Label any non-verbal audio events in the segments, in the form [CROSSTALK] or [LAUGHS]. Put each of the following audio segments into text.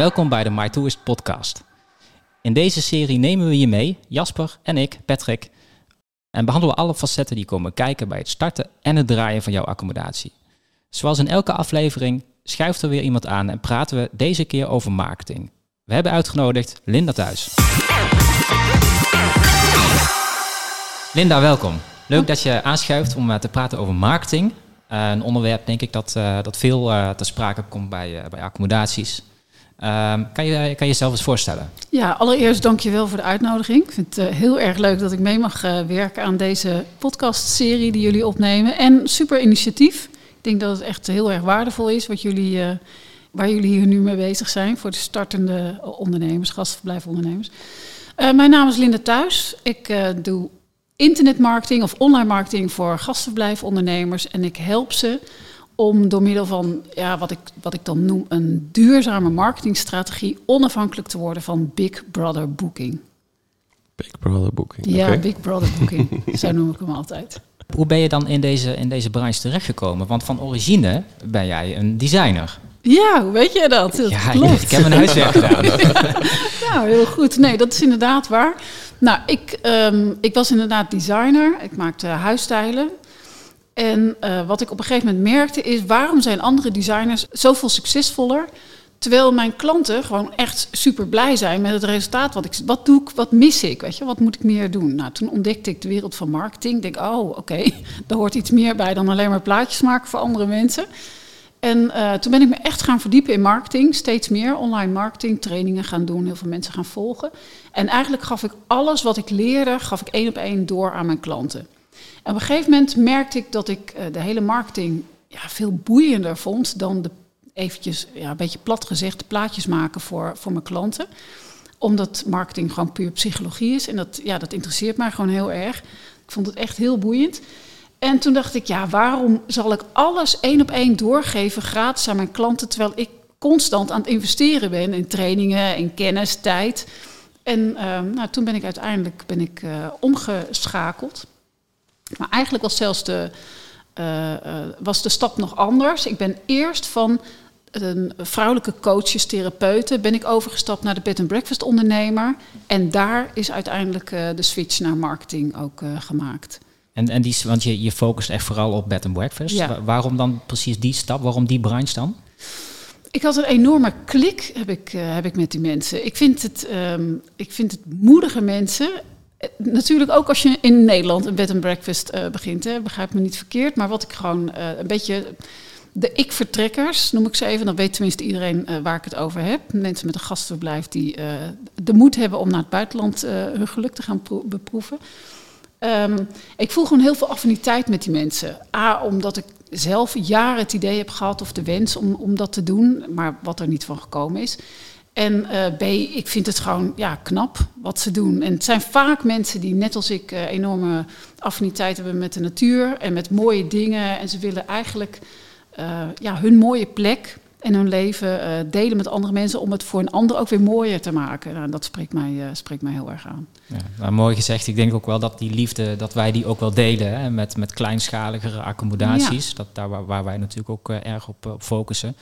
Welkom bij de My Tourist podcast. In deze serie nemen we je mee, Jasper en ik, Patrick, en behandelen we alle facetten die komen kijken bij het starten en het draaien van jouw accommodatie. Zoals in elke aflevering schuift er weer iemand aan en praten we deze keer over marketing. We hebben uitgenodigd Linda thuis. Linda, welkom. Leuk dat je aanschuift om eh, te praten over marketing. Uh, een onderwerp, denk ik, dat, uh, dat veel uh, te sprake komt bij, bij accommodaties. Ehm, kan, je, kan je jezelf eens voorstellen? Ja, allereerst dank je wel voor de uitnodiging. Ik vind het heel erg leuk dat ik mee mag werken aan deze podcastserie die jullie opnemen. En super initiatief. Ik denk dat het echt heel erg waardevol is wat jullie, waar jullie hier nu mee bezig zijn voor de startende ondernemers, gastverblijfondernemers. mijn naam is Linda Thuis. Ik doe internetmarketing of online marketing voor gastverblijfondernemers. En ik help ze om door middel van ja, wat, ik, wat ik dan noem een duurzame marketingstrategie onafhankelijk te worden van Big Brother Booking. Big Brother Booking. Ja, Big Brother Booking. [LAUGHS] Zo noem ik hem altijd. Hoe ben je dan in deze, in deze branche terechtgekomen? Want van origine ben jij een designer. Ja, hoe weet je dat? dat ja, klopt. [LAUGHS] ik heb mijn huiswerk gedaan. [LAUGHS] nou, heel goed. Nee, dat is inderdaad waar. Nou, ik, um, ik was inderdaad designer. Ik maakte huisstijlen. En uh, wat ik op een gegeven moment merkte is... waarom zijn andere designers zoveel succesvoller... terwijl mijn klanten gewoon echt super blij zijn met het resultaat. Wat, ik, wat doe ik, wat mis ik, weet je? Wat moet ik meer doen? Nou, toen ontdekte ik de wereld van marketing. Ik denk, oh, oké, okay, [LAUGHS] daar hoort iets meer bij dan alleen maar plaatjes maken voor andere mensen... En uh, toen ben ik me echt gaan verdiepen in marketing, steeds meer online marketing, trainingen gaan doen, heel veel mensen gaan volgen. En eigenlijk gaf ik alles wat ik leerde, gaf ik één op één door aan mijn klanten. En op een gegeven moment merkte ik dat ik uh, de hele marketing ja, veel boeiender vond dan de eventjes, ja, een beetje plat gezegd, plaatjes maken voor, voor mijn klanten. Omdat marketing gewoon puur psychologie is en dat, ja, dat interesseert mij gewoon heel erg. Ik vond het echt heel boeiend. En toen dacht ik, ja, waarom zal ik alles één op één doorgeven gratis aan mijn klanten, terwijl ik constant aan het investeren ben in trainingen, in kennis, tijd. En uh, nou, toen ben ik uiteindelijk ben ik, uh, omgeschakeld. Maar eigenlijk was zelfs de, uh, was de stap nog anders. Ik ben eerst van een vrouwelijke coaches, therapeuten, ben ik overgestapt naar de bed and breakfast ondernemer. En daar is uiteindelijk de switch naar marketing ook gemaakt. En, en die, want je, je focust echt vooral op bed and breakfast. Waarom dan precies die stap? Waarom die branche dan? Ik had een enorme klik heb ik, uh, heb ik met die mensen. Ik vind het, um, ik vind het moedige mensen. Eh, natuurlijk ook als je in Nederland een bed and breakfast uh, begint, hè, begrijp me niet verkeerd. Maar wat ik gewoon uh, een beetje. De ik-vertrekkers, noem ik ze even. Dan weet tenminste iedereen waar ik het over heb. Mensen met een gastverblijf die de moed hebben om naar het buitenland hun geluk te gaan beproeven. Um, ik voel gewoon heel veel affiniteit met die mensen. A, omdat ik zelf jaren het idee heb gehad of de wens om, om dat te doen, maar wat er niet van gekomen is. En uh, B, ik vind het gewoon ja, knap wat ze doen. En het zijn vaak mensen die, net als ik, uh, enorme affiniteit hebben met de natuur en met mooie dingen. En ze willen eigenlijk uh, ja, hun mooie plek en hun leven delen met andere mensen om het voor een ander ook weer mooier te maken. Nou, dat spreekt mij, spreekt mij heel erg aan. Ja, nou, mooi gezegd. Ik denk ook wel dat die liefde, dat wij die ook wel delen hè, met, met kleinschaligere accommodaties. Ja. Dat, daar waar, waar, wij natuurlijk ook erg op, op, focussen.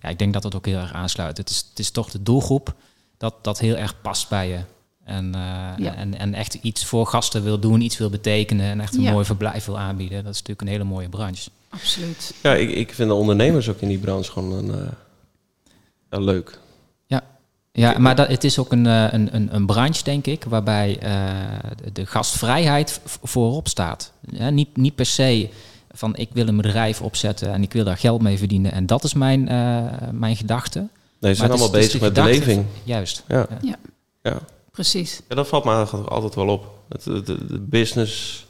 Ja, ik denk dat dat ook heel erg aansluit. Het is, het is toch de doelgroep dat, dat heel erg past bij je. En, ja. en, en echt iets voor gasten wil doen, iets wil betekenen en echt een ja. mooi verblijf wil aanbieden. Dat is natuurlijk een hele mooie branche. Absoluut. Ja, ik, ik vind de ondernemers ook in die branche gewoon een, uh, ja, leuk. Ja, ja maar dat, het is ook een, een, een, een branche, denk ik, waarbij uh, de gastvrijheid voorop staat. Ja, niet, niet per se van ik wil een bedrijf opzetten en ik wil daar geld mee verdienen en dat is mijn, uh, mijn gedachte. Nee, ze zijn allemaal bezig de met beleving. Juist. Ja. Ja. ja. precies. Ja, dat valt me altijd wel op. De, de, de business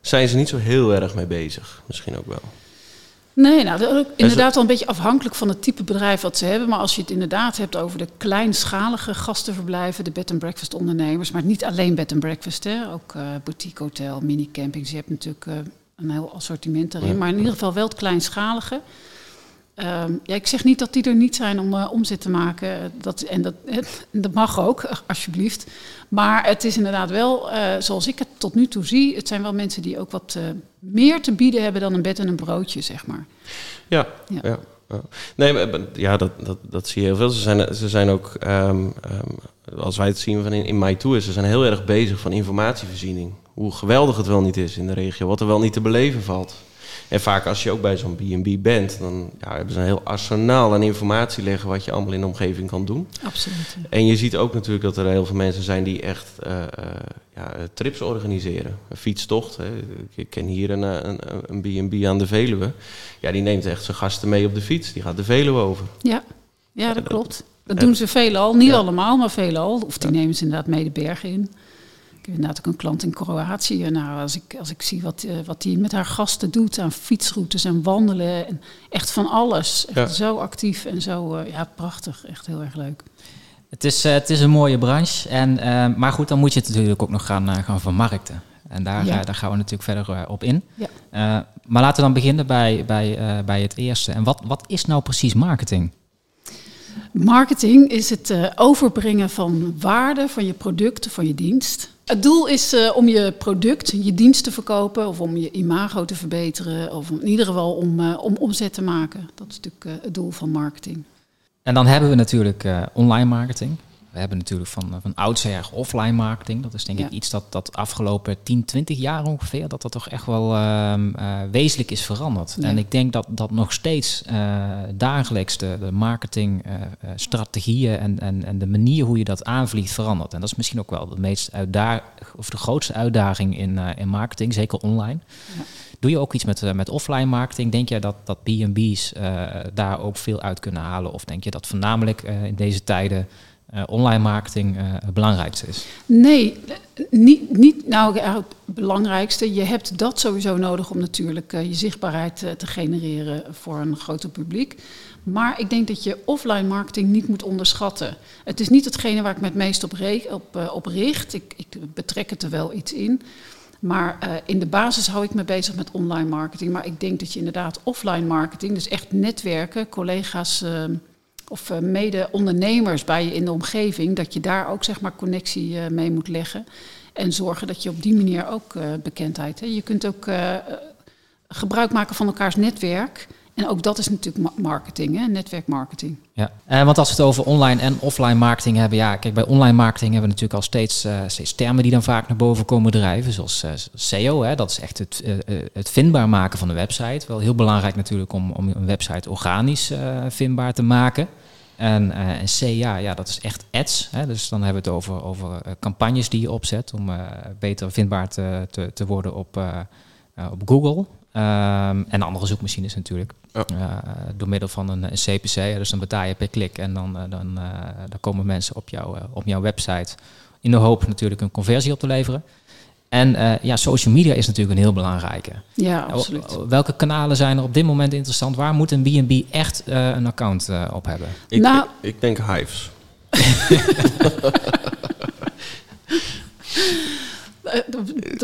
zijn ze niet zo heel erg mee bezig. Misschien ook wel. Nee, nou, inderdaad wel een beetje afhankelijk van het type bedrijf wat ze hebben. Maar als je het inderdaad hebt over de kleinschalige gastenverblijven, de bed and breakfast ondernemers, maar niet alleen bed and breakfast, hè, ook uh, boutique hotel, mini campings. Je hebt natuurlijk uh, een heel assortiment ja. maar in ieder geval wel het kleinschalige. Um, ja, ik zeg niet dat die er niet zijn om uh, omzet te maken. Dat, en dat, [LAUGHS] dat mag ook, [LAUGHS] alsjeblieft. Maar het is inderdaad wel, uh, zoals ik het tot nu toe zie, het zijn wel mensen die ook wat uh, meer te bieden hebben dan een bed en een broodje, zeg maar. Ja, ja. ja. Nee, maar, ja, dat, dat, dat zie je heel veel. Ze zijn, ze zijn ook, ehm, ehm, als wij het zien van in, in My Tour, ze zijn heel erg bezig van informatievoorziening. Hoe geweldig het wel niet is in de regio, wat er wel niet te beleven valt. En vaak als je ook bij zo'n B&B bent, dan ja, hebben ze een heel arsenaal aan informatie liggen wat je allemaal in de omgeving kan doen. Absoluut. En je ziet ook natuurlijk dat er heel veel mensen zijn die echt uh, uh, ja, trips organiseren. Een fietstocht. Hè. Ik ken hier een B&B aan de Veluwe. Ja, die neemt echt zijn gasten mee op de fiets. Die gaat de Veluwe over. Ja, ja dat klopt. Dat doen ze veelal. Niet allemaal, maar veelal. Of die nemen ze inderdaad mee de bergen in. Ik heb inderdaad ook een klant in Kroatië. Nou, als ik, als ik zie wat, uh, wat die met haar gasten doet aan fietsroutes en wandelen. En echt van alles. Echt ja. Zo actief en zo uh, ja, prachtig. Echt heel erg leuk. Het is, uh, het is een mooie branche. En, maar goed, dan moet je het natuurlijk ook nog gaan, gaan vermarkten. En daar, ja. daar gaan we natuurlijk verder op in. Ja. maar laten we dan beginnen bij, bij, bij het eerste. En wat, wat is nou precies marketing? Marketing is het uh, overbrengen van waarde van je product, van je dienst. Het doel is uh, om je product, je dienst te verkopen of om je imago te verbeteren of in ieder geval om, uh, om omzet te maken. Dat is natuurlijk het doel van marketing. En dan hebben we natuurlijk online marketing. We hebben natuurlijk van, van oudsher offline marketing. Dat is denk ik iets dat, dat afgelopen 10, 20 jaar ongeveer, dat dat toch echt wel uh, uh, wezenlijk is veranderd. En ik denk dat dat nog steeds uh, dagelijks de, de marketingstrategieën en, en, en de manier hoe je dat aanvliegt verandert. En dat is misschien ook wel de meest uitdaging of de grootste uitdaging in, in marketing, zeker online. Ja. Doe je ook iets met, met offline marketing? Denk je dat, dat B&B's daar ook veel uit kunnen halen? Of denk je dat voornamelijk in deze tijden uh, online marketing uh, het belangrijkste is? Nee, niet, niet nou het belangrijkste. Je hebt dat sowieso nodig om natuurlijk uh, je zichtbaarheid te genereren voor een groter publiek. Maar ik denk dat je offline marketing niet moet onderschatten. Het is niet hetgene waar ik me het meest op, op, op richt. Ik, ik, betrek het er wel iets in. Maar in de basis hou ik me bezig met online marketing. Maar ik denk dat je inderdaad offline marketing, dus echt netwerken, collega's uh, of uh, mede-ondernemers bij je in de omgeving, dat je daar ook zeg maar connectie uh, mee moet leggen. En zorgen dat je op die manier ook uh, bekendheid. Hè. Je kunt ook gebruik maken van elkaars netwerk. En ook dat is natuurlijk marketing, hè? netwerkmarketing. Ja, want als we het over online en offline marketing hebben, ja, kijk, bij online marketing hebben we natuurlijk al steeds, steeds termen die dan vaak naar boven komen drijven, zoals SEO, hè, dat is echt het, het vindbaar maken van een website. Wel heel belangrijk natuurlijk om, om een website organisch vindbaar te maken. En, en C, ja, dat is echt ads. Hè? Dus dan hebben we het over, over campagnes die je opzet om beter vindbaar te, te, te worden op, op Google. Um, en andere zoekmachines natuurlijk. Ja. door middel van een, een, CPC. Dus dan betaal je per klik en dan, dan, dan komen mensen op, jou, op jouw website. In de hoop natuurlijk een conversie op te leveren. En uh, ja, social media is natuurlijk een heel belangrijke. Ja, absoluut. Welke kanalen zijn er op dit moment interessant? Waar moet een B&B echt uh, een account uh, op hebben? Ik, nou, ik, ik denk Hives. [LAUGHS] [LAUGHS] [LAUGHS]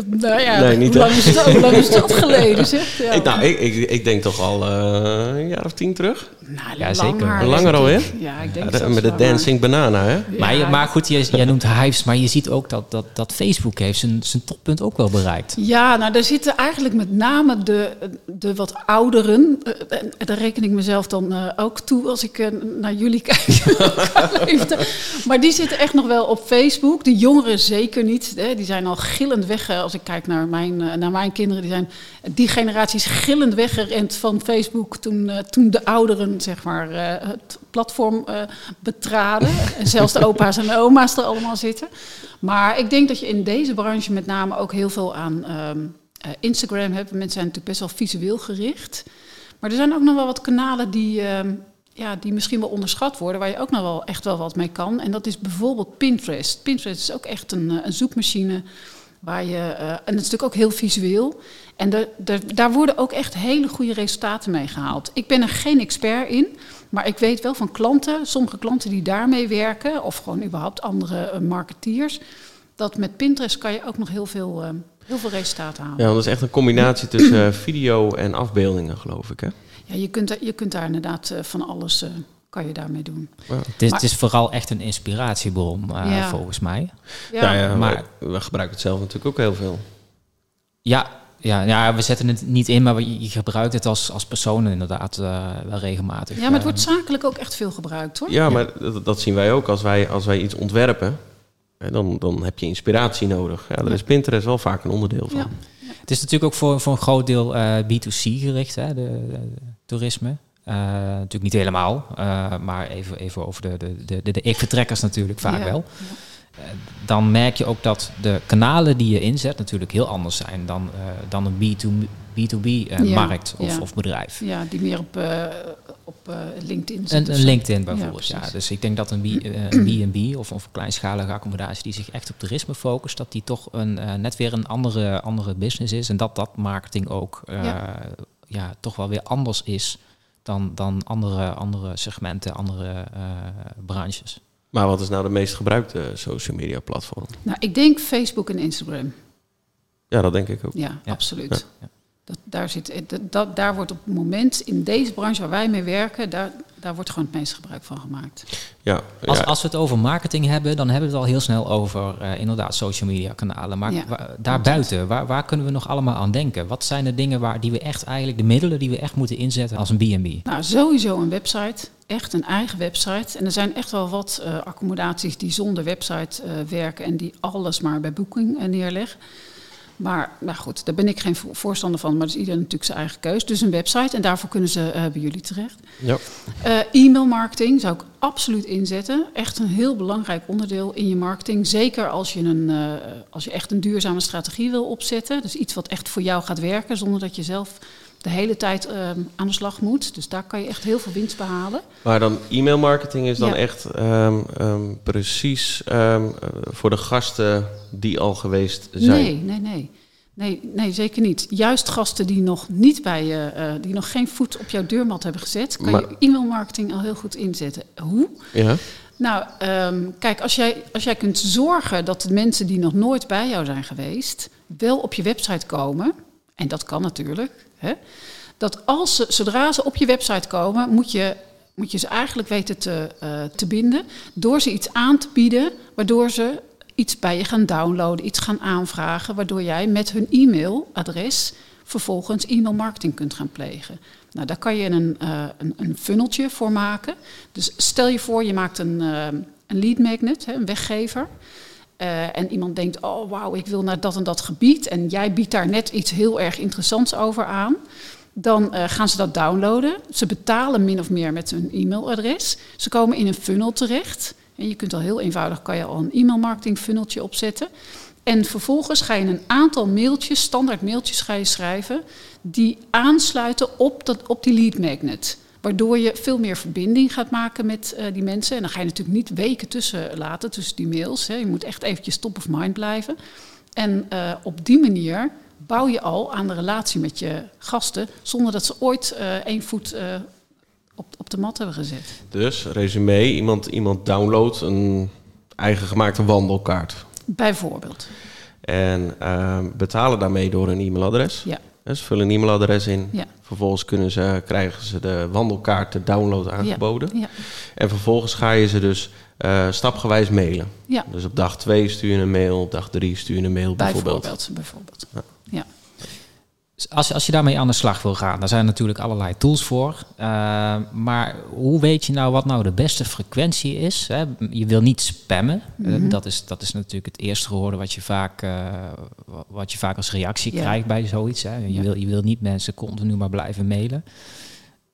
nou ja, nee, niet hoe, lang is hoe lang is dat geleden, zeg? [LAUGHS] Ja. Ik, nou, ik, ik, ik denk toch al uh, een jaar of tien terug. Nou, ja, zeker. Langer al, hè? Ja, ik denk ja, Met de Dancing Banana, hè? Ja. Maar, maar goed, jij, jij noemt Hives, maar je ziet ook dat, dat, dat Facebook heeft zijn, zijn toppunt ook wel bereikt. Ja, nou, daar zitten eigenlijk met name de, de wat ouderen, en daar reken ik mezelf dan uh, ook toe als ik uh, naar jullie [LAUGHS] kijk. maar die zitten echt nog wel op Facebook. De jongeren zeker niet. Hè? Die zijn al gillend weg. Als ik kijk naar mijn, naar mijn kinderen, die zijn die generaties gillend weggerend van Facebook toen, toen de ouderen zeg maar, uh, het platform uh, betraden. [LAUGHS] en zelfs de opa's en oma's er allemaal zitten. Maar ik denk dat je in deze branche met name ook heel veel aan um, uh, Instagram hebt. Mensen zijn natuurlijk best wel visueel gericht. Maar er zijn ook nog wel wat kanalen die, uh, ja, die misschien wel onderschat worden, waar je ook nog wel echt wel wat mee kan. En dat is bijvoorbeeld Pinterest. Pinterest is ook echt een, een zoekmachine. Waar je, uh, en het is natuurlijk ook heel visueel. En de, de, daar worden ook echt hele goede resultaten mee gehaald. Ik ben er geen expert in, maar ik weet wel van klanten, sommige klanten die daarmee werken, of gewoon überhaupt andere uh, marketeers, dat met Pinterest kan je ook nog heel veel, uh, heel veel resultaten halen. Ja, dat is echt een combinatie tussen video en afbeeldingen, geloof ik. Hè? Ja, je kunt, je kunt daar inderdaad van alles kan je daarmee doen. Ja. Het, is, maar, het, is, vooral echt een inspiratiebron, uh, ja. volgens mij. Ja, ja maar we gebruiken het zelf natuurlijk ook heel veel. Ja, Ja, ja, we zetten het niet in, maar je, gebruikt het als, als persoon inderdaad uh, wel regelmatig. Ja, maar het wordt zakelijk ook echt veel gebruikt hoor. Ja, maar dat, dat zien wij ook als wij, als wij iets ontwerpen. Dan, dan heb je inspiratie nodig. Ja, daar is Pinterest wel vaak een onderdeel van. Ja. Het is natuurlijk ook voor, voor een groot deel uh, B2C gericht, hè, de, de, toerisme. Uh, natuurlijk niet helemaal, uh, maar even, even over de, de, de, de ik-vertrekkers natuurlijk vaak ja. wel. Ja. Dan merk je ook dat de kanalen die je inzet natuurlijk heel anders zijn dan, dan een B2, B2B-markt of, of, bedrijf. Ja, die meer op, op LinkedIn zit. Een, een LinkedIn bijvoorbeeld, ja, Dus ik denk dat een B&B [CLEARS THROAT] of, of een kleinschalige accommodatie die zich echt op toerisme focust, dat die toch een, net weer een andere, andere business is. En dat dat marketing ook ja. ja. toch wel weer anders is dan, dan andere, andere segmenten, andere uh, branches. Maar wat is nou de meest gebruikte social media platform? Nou, ik denk Facebook en Instagram. Ja, dat denk ik ook. Ja, ja. absoluut. Ja. Dat, daar, zit, dat, daar wordt op het moment, in deze branche waar wij mee werken, daar, daar wordt gewoon het meeste gebruik van gemaakt. Ja, als, als we het over marketing hebben, dan hebben we het al heel snel over uh, inderdaad social media kanalen. Maar ja, wa daarbuiten, waar, waar kunnen we nog allemaal aan denken? Wat zijn de dingen waar die we echt eigenlijk, de middelen die we echt moeten inzetten als een B&B? Nou, sowieso een website. Echt een eigen website. En er zijn echt wel wat uh, accommodaties die zonder website uh, werken en die alles maar bij Booking neerleggen. Maar nou goed, daar ben ik geen voorstander van, maar dat is ieder natuurlijk zijn eigen keus. Dus een website en daarvoor kunnen ze uh, bij jullie terecht. Ja. Uh, e-mail marketing zou ik absoluut inzetten. Echt een heel belangrijk onderdeel in je marketing. Zeker als je, een, uh, als je echt een duurzame strategie wil opzetten. Dus iets wat echt voor jou gaat werken, zonder dat je zelf de hele tijd um, aan de slag moet. Dus daar kan je echt heel veel winst behalen. Maar dan e-mail marketing is dan ja. echt um, um, precies voor de gasten die al geweest zijn? Nee, nee, nee. Nee, nee, zeker niet. Juist gasten die nog niet bij je, uh, die nog geen voet op jouw deurmat hebben gezet, kan maar, je e-mailmarketing al heel goed inzetten. Hoe? Ja. Nou, um, kijk, als jij, als jij kunt zorgen dat de mensen die nog nooit bij jou zijn geweest, wel op je website komen, en dat kan natuurlijk, hè, dat als ze, zodra ze op je website komen, moet je, moet je ze eigenlijk weten te, uh, te binden door ze iets aan te bieden, waardoor ze iets bij je gaan downloaden, iets gaan aanvragen, waardoor jij met hun e-mailadres vervolgens e-mailmarketing kunt gaan plegen. Nou, daar kan je een, uh, een, een, funneltje voor maken. Dus stel je voor, je maakt een, uh, een lead magnet, hè, een weggever. Uh, en iemand denkt, oh wauw, ik wil naar dat en dat gebied. En jij biedt daar net iets heel erg interessants over aan. Dan gaan ze dat downloaden. Ze betalen min of meer met hun e-mailadres. Ze komen in een funnel terecht. En je kunt al heel eenvoudig kan je al een e-mailmarketing funneltje opzetten. En vervolgens ga je een aantal mailtjes, standaard mailtjes ga je schrijven, die aansluiten op, dat, op die lead magnet. Waardoor je veel meer verbinding gaat maken met uh, die mensen. En dan ga je natuurlijk niet weken tussen laten, tussen die mails. Hè. Je moet echt eventjes top of mind blijven. En uh, op die manier bouw je al aan de relatie met je gasten, zonder dat ze ooit uh, één voet op, op de mat hebben gezet. Dus, resume, iemand, iemand downloadt een eigen gemaakte wandelkaart. Bijvoorbeeld. En betalen daarmee door een e-mailadres. Ja. Dus vullen een e-mailadres in. Ja. Vervolgens kunnen ze, krijgen ze de wandelkaart te download aangeboden. Ja. Ja. En vervolgens ga je ze dus uh, stapgewijs mailen. Dus op dag 2 stuur je een mail, op dag 3 stuur je een mail bijvoorbeeld. Bijvoorbeeld. bijvoorbeeld. Als, als je daarmee aan de slag wil gaan, daar zijn natuurlijk allerlei tools voor. Uh, maar hoe weet je nou wat nou de beste frequentie is? Hè? Je wil niet spammen. Mm -hmm. uh, dat, is, dat is natuurlijk het eerste gehoorde wat je vaak, uh, wat je vaak als reactie Ja. krijgt bij zoiets. Hè? Je, Ja. wil, je wil niet mensen continu maar blijven mailen.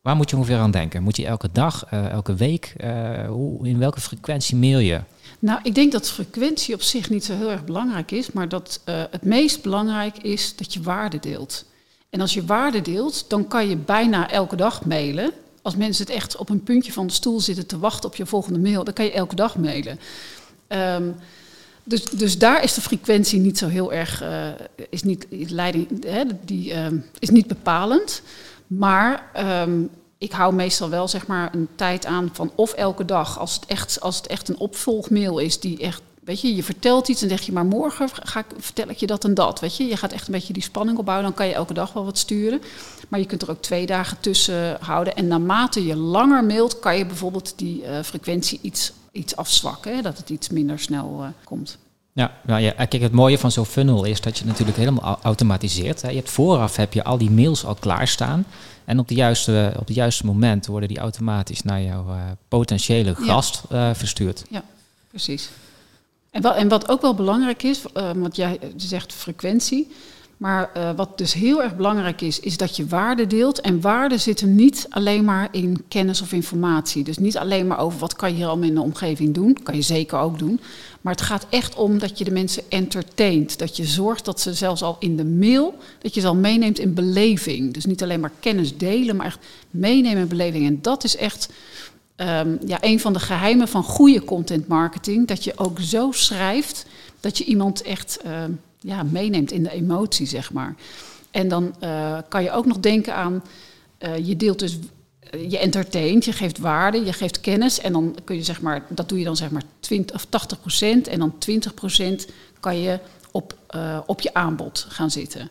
Waar moet je ongeveer aan denken? Moet je elke dag, eh, elke week, eh, hoe, in welke frequentie mail je? Nou, ik denk dat frequentie op zich niet zo heel erg belangrijk is, maar dat het meest belangrijk is dat je waarde deelt. En als je waarde deelt, dan kan je bijna elke dag mailen. Als mensen het echt op een puntje van de stoel zitten te wachten op je volgende mail, dan kan je elke dag mailen. Um, dus, dus daar is de frequentie niet zo heel erg, uh, is niet, leiding, hè, die uh, is niet bepalend. Maar um, ik hou meestal wel zeg maar een tijd aan van of elke dag, als het echt, als het echt een opvolgmail is die echt, weet je, je vertelt iets en zeg je maar morgen ga ik, vertel ik je dat en dat, weet je. Je gaat echt een beetje die spanning opbouwen, dan kan je elke dag wel wat sturen. Maar je kunt er ook twee dagen tussen houden. En naarmate je langer mailt, kan je bijvoorbeeld die uh, frequentie iets, iets afzwakken, hè, dat het iets minder snel uh, komt. Ja, nou ja, kijk, het mooie van zo'n funnel is dat je natuurlijk helemaal automatiseert. Hè. Je hebt vooraf heb je al die mails al klaarstaan. En op, de juiste, op het juiste moment worden die automatisch naar jouw uh, potentiële gast verstuurd. Ja, precies. En wat, en wat ook wel belangrijk is, uh, want jij zegt frequentie. Maar uh, wat dus heel erg belangrijk is, is dat je waarde deelt. En waarde zit hem niet alleen maar in kennis of informatie. Dus niet alleen maar over wat kan je hier allemaal in de omgeving doen. kan je zeker ook doen. Maar het gaat echt om dat je de mensen entertaint. Dat je zorgt dat ze zelfs al in de mail, dat je ze al meeneemt in beleving. Dus niet alleen maar kennis delen, maar echt meenemen in beleving. En dat is echt um, ja, een van de geheimen van goede content marketing. Dat je ook zo schrijft dat je iemand echt um, ja, meeneemt in de emotie, zeg maar. En dan uh, kan je ook nog denken aan, uh, je deelt dus, uh, je entertaint, je geeft waarde, je geeft kennis. En dan kun je zeg maar, dat doe je dan zeg maar 20 of 80 procent. En dan 20 procent kan je op, op je aanbod gaan zitten.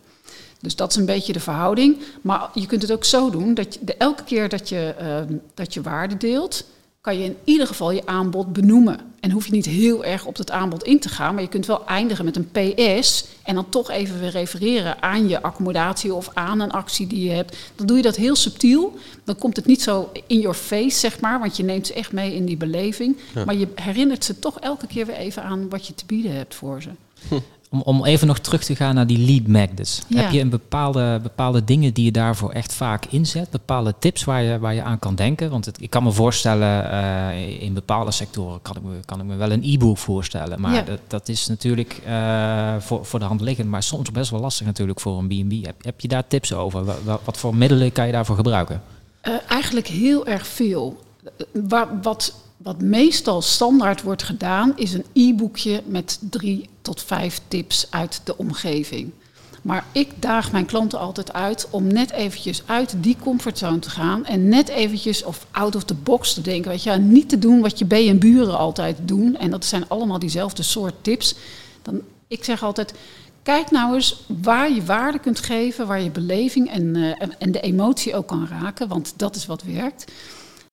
Dus dat is een beetje de verhouding. Maar je kunt het ook zo doen dat je, de, elke keer dat je, uh, dat je waarde deelt, kan je in ieder geval je aanbod benoemen. En hoef je niet heel erg op het aanbod in te gaan, maar je kunt wel eindigen met een PS en dan toch even weer refereren aan je accommodatie of aan een actie die je hebt. Dan doe je dat heel subtiel. Dan komt het niet zo in your face, zeg maar, want je neemt ze echt mee in die beleving. Ja. Maar je herinnert ze toch elke keer weer even aan wat je te bieden hebt voor ze. Hm. Om, om even nog terug te gaan naar die lead magnets. Ja. Heb je een bepaalde, bepaalde dingen die je daarvoor echt vaak inzet? Bepaalde tips waar je, waar je aan kan denken? Want het, ik kan me voorstellen, uh, in bepaalde sectoren kan ik me, kan ik me wel een e-book voorstellen. Maar ja. dat, dat is natuurlijk uh, voor, voor de hand liggend. Maar soms best wel lastig natuurlijk voor een B&B. Heb, heb je daar tips over? Wat, wat voor middelen kan je daarvoor gebruiken? Uh, eigenlijk heel erg veel. Wat, wat wat meestal standaard wordt gedaan, is een e-boekje met drie tot vijf tips uit de omgeving. Maar ik daag mijn klanten altijd uit om net eventjes uit die comfortzone te gaan en net eventjes of out of the box te denken. Weet je, niet te doen wat je B en buren altijd doen. En dat zijn allemaal diezelfde soort tips. Dan, ik zeg altijd, kijk nou eens waar je waarde kunt geven, waar je beleving en, uh, en de emotie ook kan raken, want dat is wat werkt.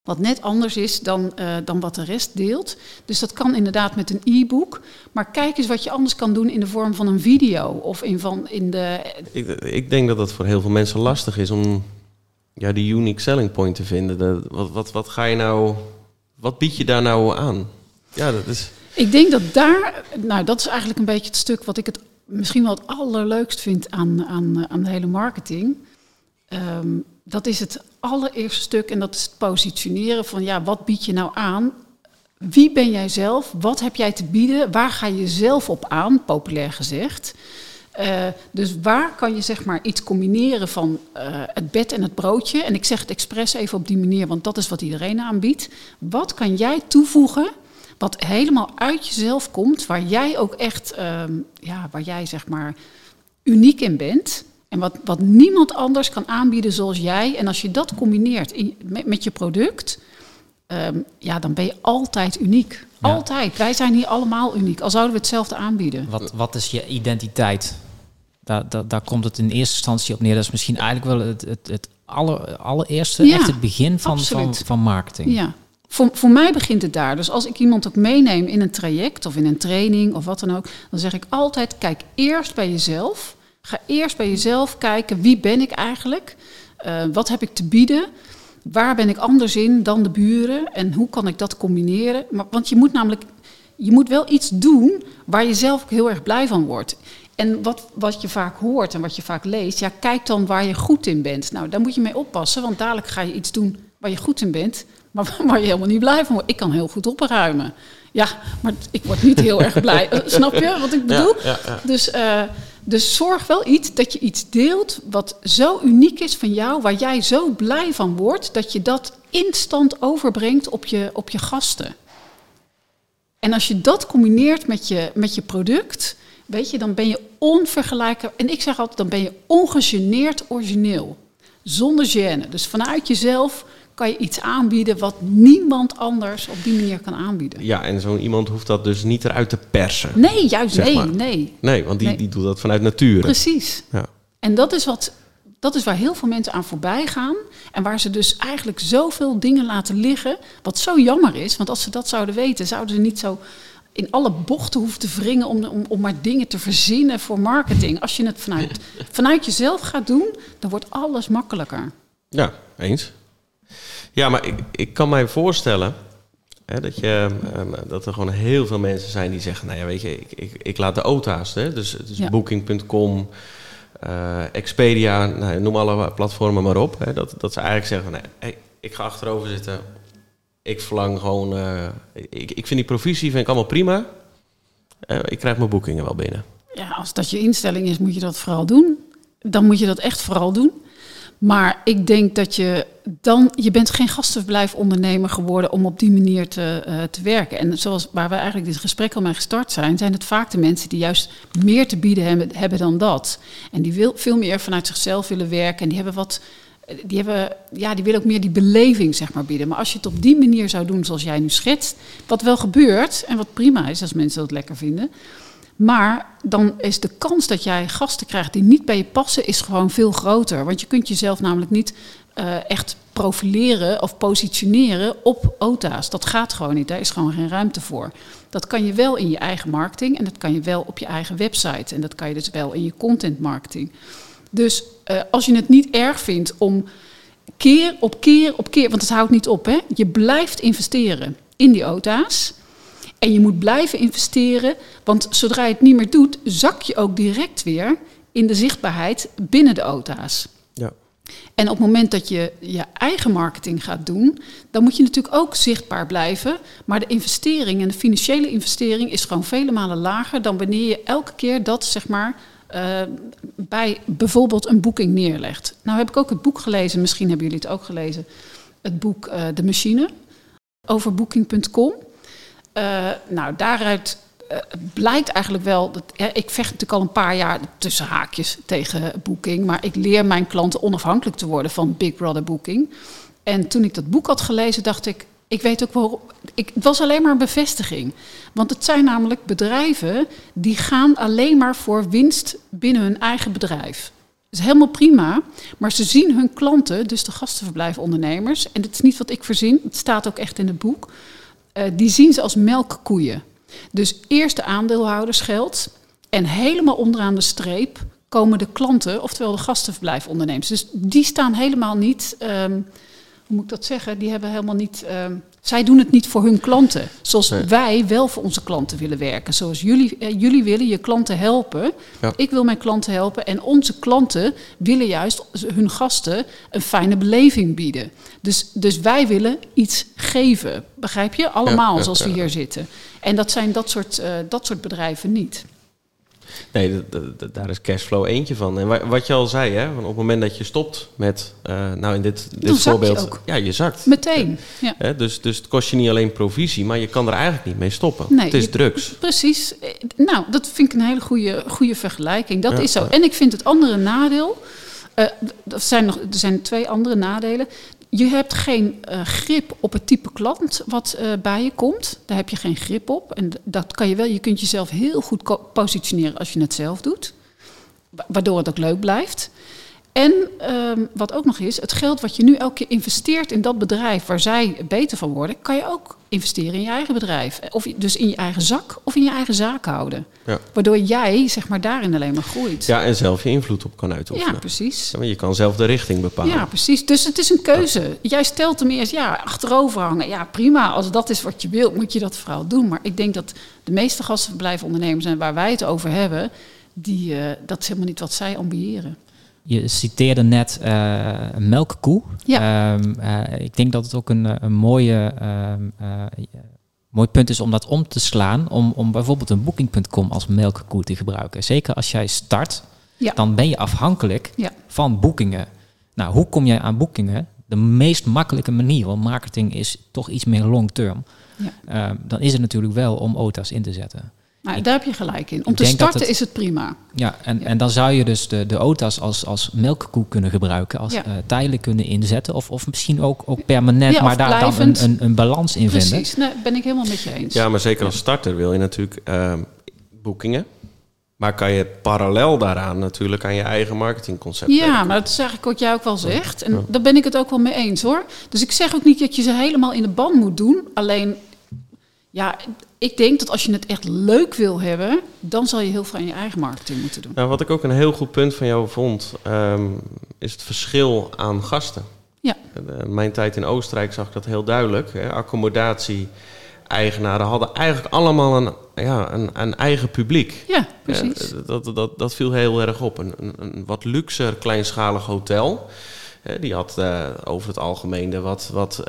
Wat net anders is dan, uh, dan wat de rest deelt. Dus dat kan inderdaad met een e-book. Maar kijk eens wat je anders kan doen in de vorm van een video. Of in, van, in de... Ik, ik denk dat dat voor heel veel mensen lastig is om ja, die unique selling point te vinden. Dat, wat, wat, wat ga je nou. Wat bied je daar nou aan? Ja, dat is. Ik denk dat daar. Nou, dat is eigenlijk een beetje het stuk wat ik het misschien wel het allerleukst vind aan, aan, aan de hele marketing. Um, dat is het allereerste stuk en dat is het positioneren van ja, wat bied je nou aan? Wie ben jij zelf? Wat heb jij te bieden? Waar ga je zelf op aan, populair gezegd? Uh, dus waar kan je zeg maar iets combineren van uh, het bed en het broodje? En ik zeg het expres even op die manier, want dat is wat iedereen aanbiedt. Wat kan jij toevoegen wat helemaal uit jezelf komt, waar jij ook echt, uh, ja, waar jij zeg maar uniek in bent? En wat, wat niemand anders kan aanbieden zoals jij. En als je dat combineert in, met, met, je product, um, ja, dan ben je altijd uniek. Ja. Altijd. Wij zijn hier allemaal uniek, al zouden we hetzelfde aanbieden. Wat, wat is je identiteit? Daar, daar, daar komt het in eerste instantie op neer. Dat is misschien eigenlijk wel het, het, het aller, allereerste, ja, echt het begin van, van, van marketing. Ja. Voor, voor mij begint het daar. Dus als ik iemand ook meeneem in een traject of in een training of wat dan ook, dan zeg ik altijd: kijk eerst bij jezelf. Ga eerst bij jezelf kijken, wie ben ik eigenlijk? Uh, wat heb ik te bieden? Waar ben ik anders in dan de buren? En hoe kan ik dat combineren? Maar, want je moet namelijk, je moet wel iets doen waar je zelf heel erg blij van wordt. En wat, wat je vaak hoort en wat je vaak leest, ja, kijk dan waar je goed in bent. Nou, daar moet je mee oppassen, want dadelijk ga je iets doen waar je goed in bent, maar [LAUGHS] waar je helemaal niet blij van wordt. Ik kan heel goed opruimen. Ja, maar ik word niet heel erg blij. [LAUGHS] Snap je wat ik bedoel? Ja, ja, ja. Dus, uh, dus zorg wel iets dat je iets deelt wat zo uniek is van jou, waar jij zo blij van wordt, dat je dat instant overbrengt op je, op je gasten. En als je dat combineert met je, met je product, weet je, dan ben je onvergelijkbaar. En ik zeg altijd, dan ben je ongegeneerd origineel. Zonder gêne. Dus vanuit jezelf kan je iets aanbieden wat niemand anders op die manier kan aanbieden. Ja, en zo'n iemand hoeft dat dus niet eruit te persen. Nee, juist nee, maar. nee. Nee, want die, Nee. die doet dat vanuit nature. Precies. Ja. En dat is, wat, dat is waar heel veel mensen aan voorbij gaan. En waar ze dus eigenlijk zoveel dingen laten liggen. Wat zo jammer is, want als ze dat zouden weten, zouden ze niet zo in alle bochten hoeft te wringen om, om, om maar dingen te verzinnen voor marketing. Als je het vanuit, vanuit jezelf gaat doen, dan wordt alles makkelijker. Ja, eens. Ja, maar ik, ik kan mij voorstellen hè, dat, je, ehm, dat er gewoon heel veel mensen zijn die zeggen... nou ja, weet je, ik, ik, ik laat de OTA's, hè, dus, dus Ja. Booking.com, eh, Expedia, nou, noem alle platformen maar op. Hè, dat, dat ze eigenlijk zeggen nee, hey, ik ga achterover zitten. Ik verlang gewoon... eh, ik, ik vind die provisie vind ik allemaal prima. Eh, ik krijg mijn boekingen wel binnen. Ja, als dat je instelling is, moet je dat vooral doen. Dan moet je dat echt vooral doen. Maar ik denk dat je dan... Je bent geen gastenverblijfondernemer geworden om op die manier te, eh, te werken. En zoals waar we eigenlijk dit gesprek al mee gestart zijn... zijn het vaak de mensen die juist meer te bieden hebben, hebben dan dat. En die wil, veel meer vanuit zichzelf willen werken. En die hebben wat... Die, hebben, ja, die willen ook meer die beleving zeg maar, bieden. Maar als je het op die manier zou doen zoals jij nu schetst... wat wel gebeurt en wat prima is als mensen dat lekker vinden... Maar dan is de kans dat jij gasten krijgt die niet bij je passen, is gewoon veel groter. Want je kunt jezelf namelijk niet eh, echt profileren of positioneren op OTA's. Dat gaat gewoon niet. Daar is gewoon geen ruimte voor. Dat kan je wel in je eigen marketing en dat kan je wel op je eigen website. En dat kan je dus wel in je content marketing. Dus eh, als je het niet erg vindt om keer op keer op keer, want het houdt niet op, hè? je blijft investeren in die OTA's. En je moet blijven investeren, want zodra je het niet meer doet, zak je ook direct weer in de zichtbaarheid binnen de OTA's. En op het moment dat je je eigen marketing gaat doen, dan moet je natuurlijk ook zichtbaar blijven. Maar de investering en de financiële investering is gewoon vele malen lager dan wanneer je elke keer dat zeg maar eh, bij bijvoorbeeld een boeking neerlegt. Nou heb ik ook het boek gelezen, misschien hebben jullie het ook gelezen, het boek eh, De Machine over booking.com. Eh, nou, daaruit eh, blijkt eigenlijk wel dat ik vecht natuurlijk al een paar jaar tussen haakjes tegen Booking, maar ik leer mijn klanten onafhankelijk te worden van Big Brother Booking. En toen ik dat boek had gelezen, dacht ik, ik weet ook waarom. Ik, het was alleen maar een bevestiging. Want het zijn namelijk bedrijven die gaan alleen maar voor winst binnen hun eigen bedrijf. Dat is helemaal prima, maar ze zien hun klanten, dus de gastenverblijfondernemers, en dit is niet wat ik verzin, het staat ook echt in het boek, eh, die zien ze als melkkoeien. Dus eerst de aandeelhoudersgeld en helemaal onderaan de streep komen de klanten, oftewel de gastenverblijfondernemers. Dus die staan helemaal niet, ehm, hoe moet ik dat zeggen, die hebben helemaal niet, ehm, zij doen het niet voor hun klanten. Zoals Nee. wij wel voor onze klanten willen werken. Zoals jullie, eh, jullie willen je klanten helpen. Ja. Ik wil mijn klanten helpen. En onze klanten willen juist hun gasten een fijne beleving bieden. Dus, dus wij willen iets geven. Begrijp je? Allemaal Ja, ja, zoals we hier zitten. En dat zijn dat soort, eh, dat soort bedrijven niet. Nee, daar is cashflow eentje van. En wa- wat je al zei, hè, op het moment dat je stopt met, eh, nou in dit, dit Dan zak je voorbeeld, ook. ja, je zakt. Meteen. Ja. Hè, dus, dus het kost je niet alleen provisie, maar je kan er eigenlijk niet mee stoppen. Nee, het is je- drugs. Precies. Eh, Nou, dat vind ik een hele goede, goede vergelijking. Dat Ja, is zo. En ik vind het andere nadeel. eh, er, zijn nog, er zijn twee andere nadelen. Je hebt geen eh, grip op het type klant wat eh, bij je komt. Daar heb je geen grip op. En dat kan je wel. Je kunt jezelf heel goed positioneren als je het zelf doet. Wa- Waardoor het ook leuk blijft. En ehm, wat ook nog is, het geld wat je nu elke keer investeert in dat bedrijf waar zij beter van worden, kan je ook investeren in je eigen bedrijf. Of dus in je eigen zak of in je eigen zaak houden. Ja. Waardoor jij zeg maar daarin alleen maar groeit. Ja, en zelf je invloed op kan uitoefenen. Ja, precies. Ja, maar je kan zelf de richting bepalen. Ja, precies. Dus het is een keuze. Jij stelt hem eerst, ja, achterover hangen. Ja, prima. Als dat is wat je wilt, moet je dat vooral doen. Maar ik denk dat de meeste gastenverblijfondernemers en waar wij het over hebben, die, eh, dat is helemaal niet wat zij ambiëren. Je citeerde net eh, een melkkoe. Ja. Ehm, eh, ik denk dat het ook een, eh, een mooie, ehm, eh, mooi punt is om dat om te slaan. Om, om bijvoorbeeld een booking.com als melkkoe te gebruiken. Zeker als jij start, Ja. dan ben je afhankelijk Ja. van boekingen. Nou, hoe kom jij aan boekingen? De meest makkelijke manier, want marketing is toch iets meer long term. Ja. Ehm, dan is het natuurlijk wel om OTA's in te zetten. Nou, daar heb je gelijk in. Om ik te starten het- is het prima. Ja, en, Ja. en dan zou je dus de, de OTA's als, als melkkoe kunnen gebruiken, als Ja. eh, tijdelijk kunnen inzetten. Of, of misschien ook, ook permanent, Ja, maar daar dan een, een, een balans in vinden. Precies, nee, ben ik helemaal met je eens. Ja, maar zeker als starter wil je natuurlijk ehm, boekingen. Maar kan je parallel daaraan natuurlijk aan je eigen marketingconcept Ja, werken. maar dat is eigenlijk wat jij ook wel zegt. En daar ben ik het ook wel mee eens hoor. Dus ik zeg ook niet dat je ze helemaal in de ban moet doen. Alleen Ja, ik denk dat als je het echt leuk wil hebben, dan zal je heel veel aan je eigen marketing moeten doen. Nou, wat ik ook een heel goed punt van jou vond, ehm, is het verschil aan gasten. Ja. Uh, mijn tijd in Oostenrijk zag ik dat heel duidelijk. Hè. Accommodatie, eigenaren hadden eigenlijk allemaal een, ja, een, een eigen publiek. Ja, precies. Uh, dat, dat, dat viel heel erg op. Een, een, een wat luxer, kleinschalig hotel. Die had uh, over het algemeen de wat, wat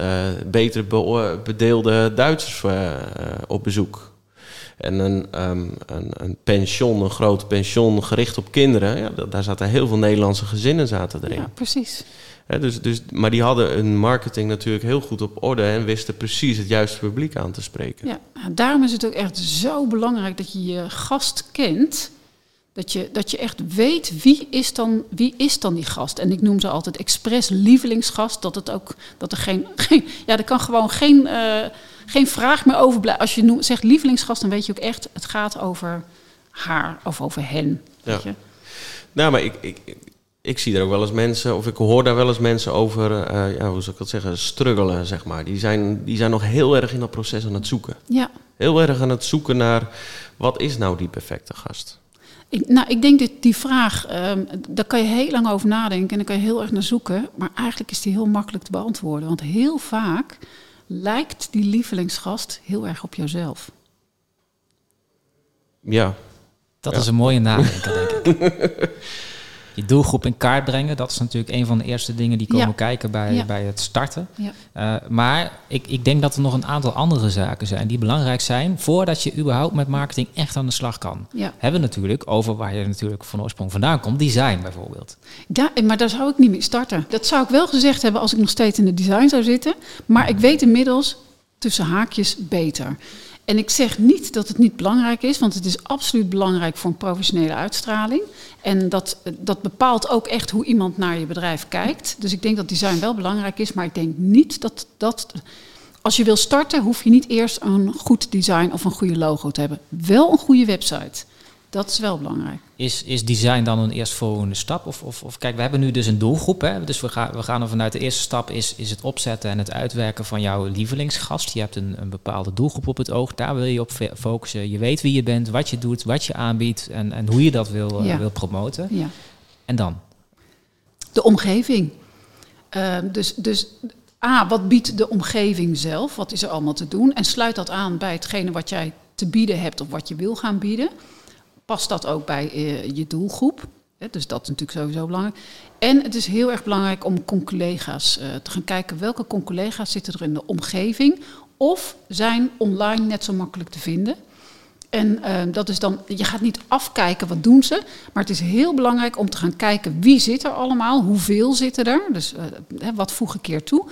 beter be bedeelde Duitsers op bezoek. En een, um, een, een, pension, een groot pension gericht op kinderen. Ja, daar zaten heel veel Nederlandse gezinnen zaten erin. Ja, precies. He, dus, dus, maar die hadden hun marketing natuurlijk heel goed op orde en wisten precies het juiste publiek aan te spreken. Ja, daarom is het ook echt zo belangrijk dat je je gast kent. Dat je, dat je echt weet wie is, dan, wie is dan die gast. En ik noem ze altijd expres lievelingsgast. Dat, het ook, dat er geen, [LAUGHS] geen. Ja, er kan gewoon geen, uh, geen vraag meer overblijven. Als je zegt lievelingsgast, dan weet je ook echt. Het gaat over haar of over hen. Weet ja. je? Nou, maar ik, ik, ik zie er ook wel eens mensen, of ik hoor daar wel eens mensen over, uh, ja, hoe zou ik dat zeggen, struggelen, zeg maar. Die zijn, die zijn nog heel erg in dat proces aan het zoeken. Ja. Heel erg aan het zoeken naar, wat is nou die perfecte gast? Ik, nou, ik denk dat die vraag, um, daar kan je heel lang over nadenken en daar kan je heel erg naar zoeken. Maar eigenlijk is die heel makkelijk te beantwoorden. Want heel vaak lijkt die lievelingsgast heel erg op jouzelf. Ja. Dat Ja. is een mooie nadenker, denk ik. [LAUGHS] Je doelgroep in kaart brengen, dat is natuurlijk een van de eerste dingen die komen Ja. kijken bij, Ja. bij het starten. Ja. Uh, maar ik, ik denk dat er nog een aantal andere zaken zijn die belangrijk zijn voordat je überhaupt met marketing echt aan de slag kan. Ja. Hebben we natuurlijk over waar je natuurlijk van oorsprong vandaan komt, design bijvoorbeeld. Ja, maar daar zou ik niet mee starten. Dat zou ik wel gezegd hebben als ik nog steeds in het design zou zitten. Maar ik weet inmiddels tussen haakjes beter. En ik zeg niet dat het niet belangrijk is, want het is absoluut belangrijk voor een professionele uitstraling. En dat, dat bepaalt ook echt hoe iemand naar je bedrijf kijkt. Dus ik denk dat design wel belangrijk is, maar ik denk niet dat dat. Als je wil starten, hoef je niet eerst een goed design of een goede logo te hebben. Wel een goede website. Dat is wel belangrijk. Is, is design dan een eerstvolgende stap? Of, of, of kijk, we hebben nu dus een doelgroep. Hè? Dus we gaan, we gaan er vanuit de eerste stap is, is het opzetten en het uitwerken van jouw lievelingsgast. Je hebt een, een bepaalde doelgroep op het oog. Daar wil je op focussen. Je weet wie je bent, wat je doet, wat je aanbiedt en, en hoe je dat wil, uh, Ja. wil promoten. Ja. En dan? De omgeving. Uh, dus, dus A, wat biedt de omgeving zelf? Wat is er allemaal te doen? En sluit dat aan bij hetgene wat jij te bieden hebt of wat je wil gaan bieden. Past dat ook bij uh, je doelgroep? Dus dat is natuurlijk sowieso belangrijk. En het is heel erg belangrijk om collega's uh, te gaan kijken welke collega's zitten er in de omgeving of zijn online net zo makkelijk te vinden. En uh, dat is dan, je gaat niet afkijken wat doen ze, maar het is heel belangrijk om te gaan kijken wie zit er allemaal, hoeveel zitten er, dus wat voeg ik keer toe.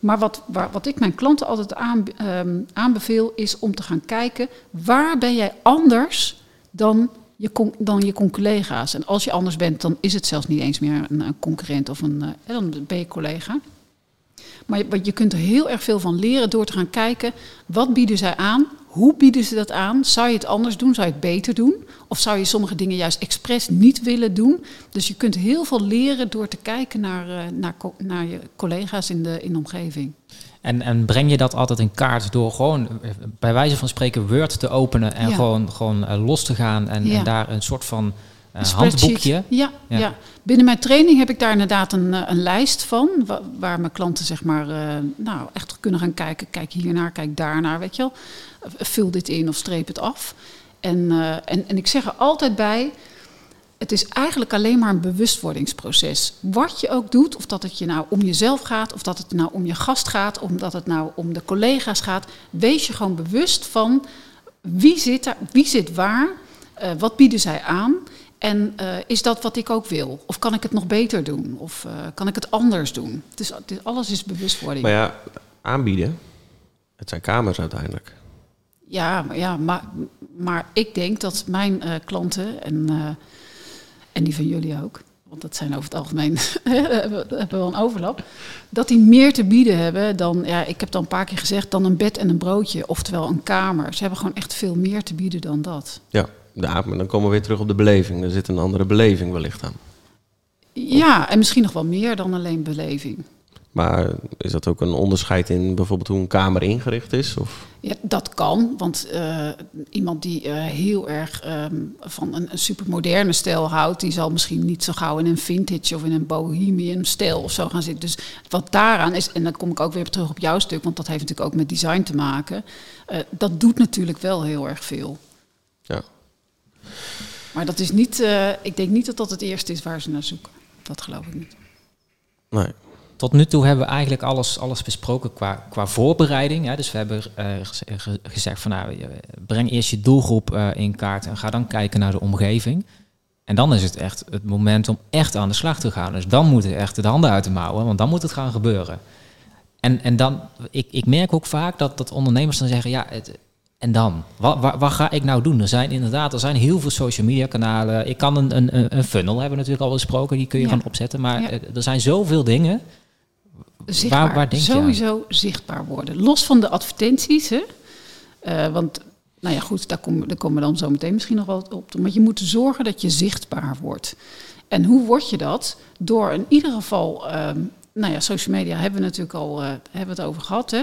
Maar wat, waar, wat ik mijn klanten altijd aan, um, aanbeveel is om te gaan kijken waar ben jij anders dan je, con, dan je collega's. En als je anders bent, dan is het zelfs niet eens meer een, concurrent of een, uh, dan ben je collega. Maar je, je kunt er heel erg veel van leren door te gaan kijken wat bieden zij aan, hoe bieden ze dat aan? Zou je het anders doen? Zou je het beter doen? Of zou je sommige dingen juist expres niet willen doen? Dus je kunt heel veel leren door te kijken naar, uh, naar, naar je collega's in de, in de omgeving. En, en breng je dat altijd in kaart door gewoon bij wijze van spreken Word te openen en Ja. gewoon, gewoon uh, los te gaan en, Ja. en daar een soort van uh, Een handboekje. Ja, Ja. ja. binnen mijn training heb ik daar inderdaad een, eh, een lijst van. wa- Waar mijn klanten zeg maar, eh, nou, echt kunnen gaan kijken. Kijk hiernaar, kijk daarnaar, weet je wel. Vul dit in of streep het af. En, eh, en, en ik zeg er altijd bij... Het is eigenlijk alleen maar een bewustwordingsproces. Wat je ook doet, of dat het je nou om jezelf gaat... of dat het nou om je gast gaat, of dat het nou om de collega's gaat... wees je gewoon bewust van wie zit, er, wie zit waar... Uh, wat bieden zij aan? En uh, is dat wat ik ook wil? Of kan ik het nog beter doen? Of uh, kan ik het anders doen? Het is, het is, alles is bewustwording. Maar ja, aanbieden, het zijn kamers uiteindelijk. Ja, maar, ja maar, maar ik denk dat mijn klanten en, en die van jullie ook, want dat zijn over het algemeen, [LAUGHS] hebben we wel een overlap, dat die meer te bieden hebben dan, ja, ik heb dan een paar keer gezegd, dan een bed en een broodje, oftewel een kamer. Ze hebben gewoon echt veel meer te bieden dan dat. Ja, ja maar dan komen we weer terug op de beleving. Er zit een andere beleving wellicht aan. Ja, en misschien nog wel meer dan alleen beleving. Maar is dat ook een onderscheid in bijvoorbeeld hoe een kamer ingericht is? Of? Ja, dat kan, want uh, iemand die uh, heel erg um, van een, een supermoderne stijl houdt, die zal misschien niet zo gauw in een vintage of in een bohemian stijl of zo gaan zitten. Dus wat daaraan is, en dan kom ik ook weer terug op jouw stuk, want dat heeft natuurlijk ook met design te maken. Uh, dat doet natuurlijk wel heel erg veel. Ja. Maar dat is niet, ik denk niet dat dat het eerste is waar ze naar zoeken. Dat geloof ik niet. Nee tot nu toe hebben we eigenlijk alles, alles besproken qua, qua voorbereiding. Hè. Dus we hebben uh, gezegd van nou, breng eerst je doelgroep uh, in kaart en ga dan kijken naar de omgeving. En dan is het echt het moment om echt aan de slag te gaan. Dus dan moeten echt de handen uit de mouwen, want dan moet het gaan gebeuren. En, en dan, ik, ik merk ook vaak dat, dat ondernemers dan zeggen, ja, het, en dan? Wat, wat, wat, ga ik nou doen? Er zijn inderdaad, er zijn heel veel social media kanalen. Ik kan een, een, een funnel, hebben we natuurlijk al besproken, die kun je gaan opzetten. Maar er zijn zoveel dingen zichtbaar. Waar, waar denk sowieso zichtbaar worden. Los van de advertenties. Hè? Uh, want, nou ja, goed, daar komen, daar komen we dan zo meteen misschien nog wel op. Maar je moet zorgen dat je zichtbaar wordt. En hoe word je dat? Door in ieder geval, uh, nou ja, social media hebben we natuurlijk al uh, hebben we het over gehad. Hè?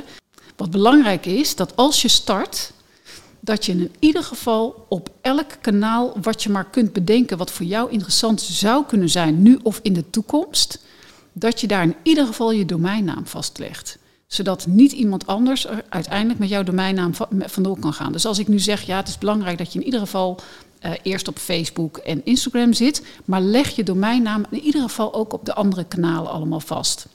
Wat belangrijk is, dat als je start, dat je in ieder geval op elk kanaal wat je maar kunt bedenken, wat voor jou interessant zou kunnen zijn, nu of in de toekomst, dat je daar in ieder geval je domeinnaam vastlegt. Zodat niet iemand anders er uiteindelijk met jouw domeinnaam vandoor kan gaan. Dus als ik nu zeg, ja, het is belangrijk dat je in ieder geval uh, eerst op Facebook en Instagram zit, maar leg je domeinnaam in ieder geval ook op de andere kanalen allemaal vast.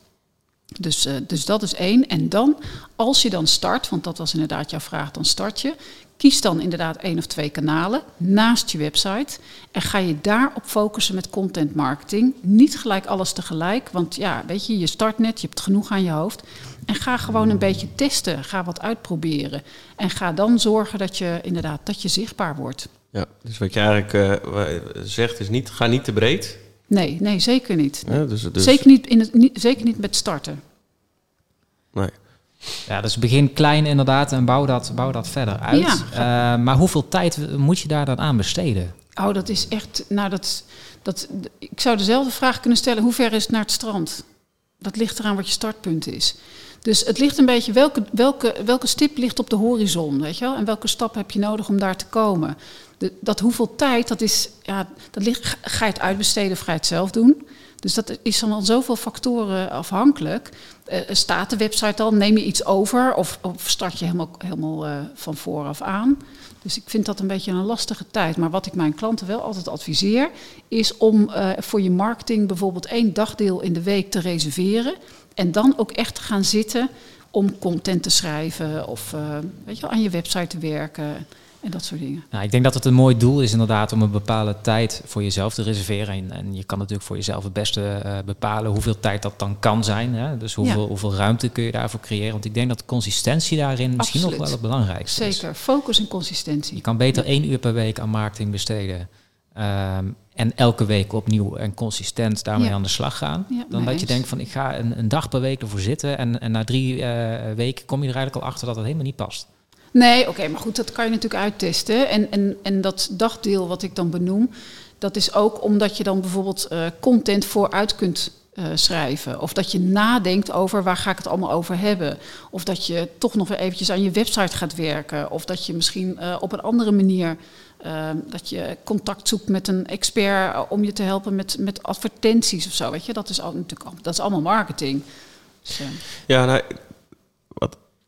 Dus, uh, dus dat is één. En dan, als je dan start, want dat was inderdaad jouw vraag, dan start je. Kies dan inderdaad één of twee kanalen naast je website en ga je daarop focussen met content marketing. Niet gelijk alles tegelijk, want ja, weet je, je start net, je hebt genoeg aan je hoofd. En ga gewoon een beetje testen, ga wat uitproberen. En ga dan zorgen dat je inderdaad dat je zichtbaar wordt. Ja, dus wat je eigenlijk uh, zegt is niet, ga niet te breed. Nee, nee, zeker niet. Ja, dus, dus... Zeker, niet in het, niet, zeker niet met starten. Nee. Ja, dus begin klein inderdaad en bouw dat, bouw dat verder uit. Ja. Uh, maar hoeveel tijd moet je daar dan aan besteden? Oh, dat is echt. Nou, dat, dat, ik zou dezelfde vraag kunnen stellen: hoe ver is het naar het strand? Dat ligt eraan wat je startpunt is. Dus het ligt een beetje welke, welke, welke stip ligt op de horizon, weet je wel? En welke stap heb je nodig om daar te komen? De, dat hoeveel tijd, dat is, ja, dat ligt, ga je het uitbesteden of ga je het zelf doen? Dus dat is van zoveel factoren afhankelijk. Uh, staat de website al? Neem je iets over? Of, of start je helemaal, helemaal uh, van vooraf aan? Dus ik vind dat een beetje een lastige tijd. Maar wat ik mijn klanten wel altijd adviseer, is om uh, voor je marketing bijvoorbeeld één dagdeel in de week te reserveren. En dan ook echt te gaan zitten om content te schrijven of weet je, aan je website te werken en dat soort dingen. Nou, ik denk dat het een mooi doel is inderdaad om een bepaalde tijd voor jezelf te reserveren. En, en je kan natuurlijk voor jezelf het beste uh, bepalen hoeveel tijd dat dan kan zijn. Hè? Dus hoeveel, ja. hoeveel ruimte kun je daarvoor creëren. Want ik denk dat consistentie daarin misschien nog wel het belangrijkste is. Zeker, focus en consistentie. Je kan beter ja. één uur per week aan marketing besteden. Um, en elke week opnieuw en consistent daarmee ja. aan de slag gaan. Ja, dan dat je denkt van ik ga een, een, dag per week ervoor zitten. En, en na drie uh, weken kom je er eigenlijk al achter dat het helemaal niet past. Nee, oké, maar goed, dat kan je natuurlijk uittesten. En, en, en dat dagdeel wat ik dan benoem, dat is ook omdat je dan bijvoorbeeld uh, content vooruit kunt uh, schrijven. Of dat je nadenkt over waar ga ik het allemaal over hebben. Of dat je toch nog weer eventjes aan je website gaat werken. Of dat je misschien uh, op een andere manier dat je contact zoekt met een expert om je te helpen met, met advertenties of zo. Weet je, dat is al, natuurlijk dat is allemaal marketing. Dus, ja, nou,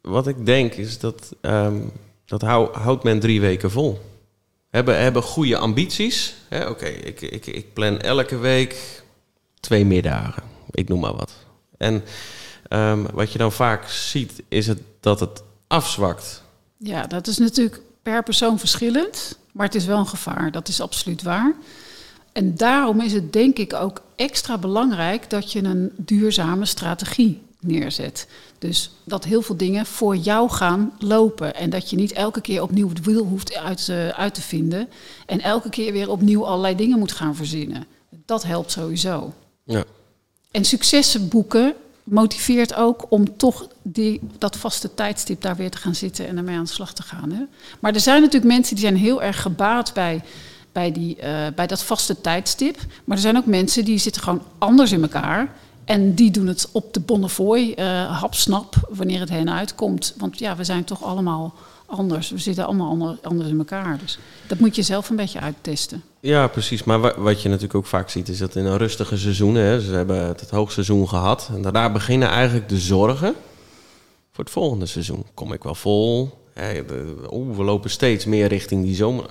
wat ik denk is dat um, dat hou, houdt men drie weken vol. Hebben, hebben goede ambities. Oké, ik, ik, ik plan elke week twee middagen. Ik noem maar wat. En um, wat je dan vaak ziet, is het dat het afzwakt. Ja, dat is natuurlijk per persoon verschillend. Maar het is wel een gevaar. Dat is absoluut waar. En daarom is het denk ik ook extra belangrijk dat je een duurzame strategie neerzet. Dus dat heel veel dingen voor jou gaan lopen. En dat je niet elke keer opnieuw het wiel hoeft uit, uh, uit te vinden. En elke keer weer opnieuw allerlei dingen moet gaan verzinnen. Dat helpt sowieso. Ja. En successen boeken motiveert ook om toch die, dat vaste tijdstip daar weer te gaan zitten en ermee aan de slag te gaan. Hè? Maar er zijn natuurlijk mensen die zijn heel erg gebaat bij, bij, die, uh, bij dat vaste tijdstip. Maar er zijn ook mensen die zitten gewoon anders in elkaar. En die doen het op de Bonnefoy, uh, hapsnap, wanneer het hen uitkomt. Want ja, we zijn toch allemaal anders. We zitten allemaal anders in elkaar. Dus dat moet je zelf een beetje uittesten. Ja, precies. Maar wat je natuurlijk ook vaak ziet, is dat in een rustige seizoenen, hè, ze hebben het hoogseizoen gehad. En daarna beginnen eigenlijk de zorgen voor het volgende seizoen. Kom ik wel vol? Oeh, we lopen steeds meer richting die zomer.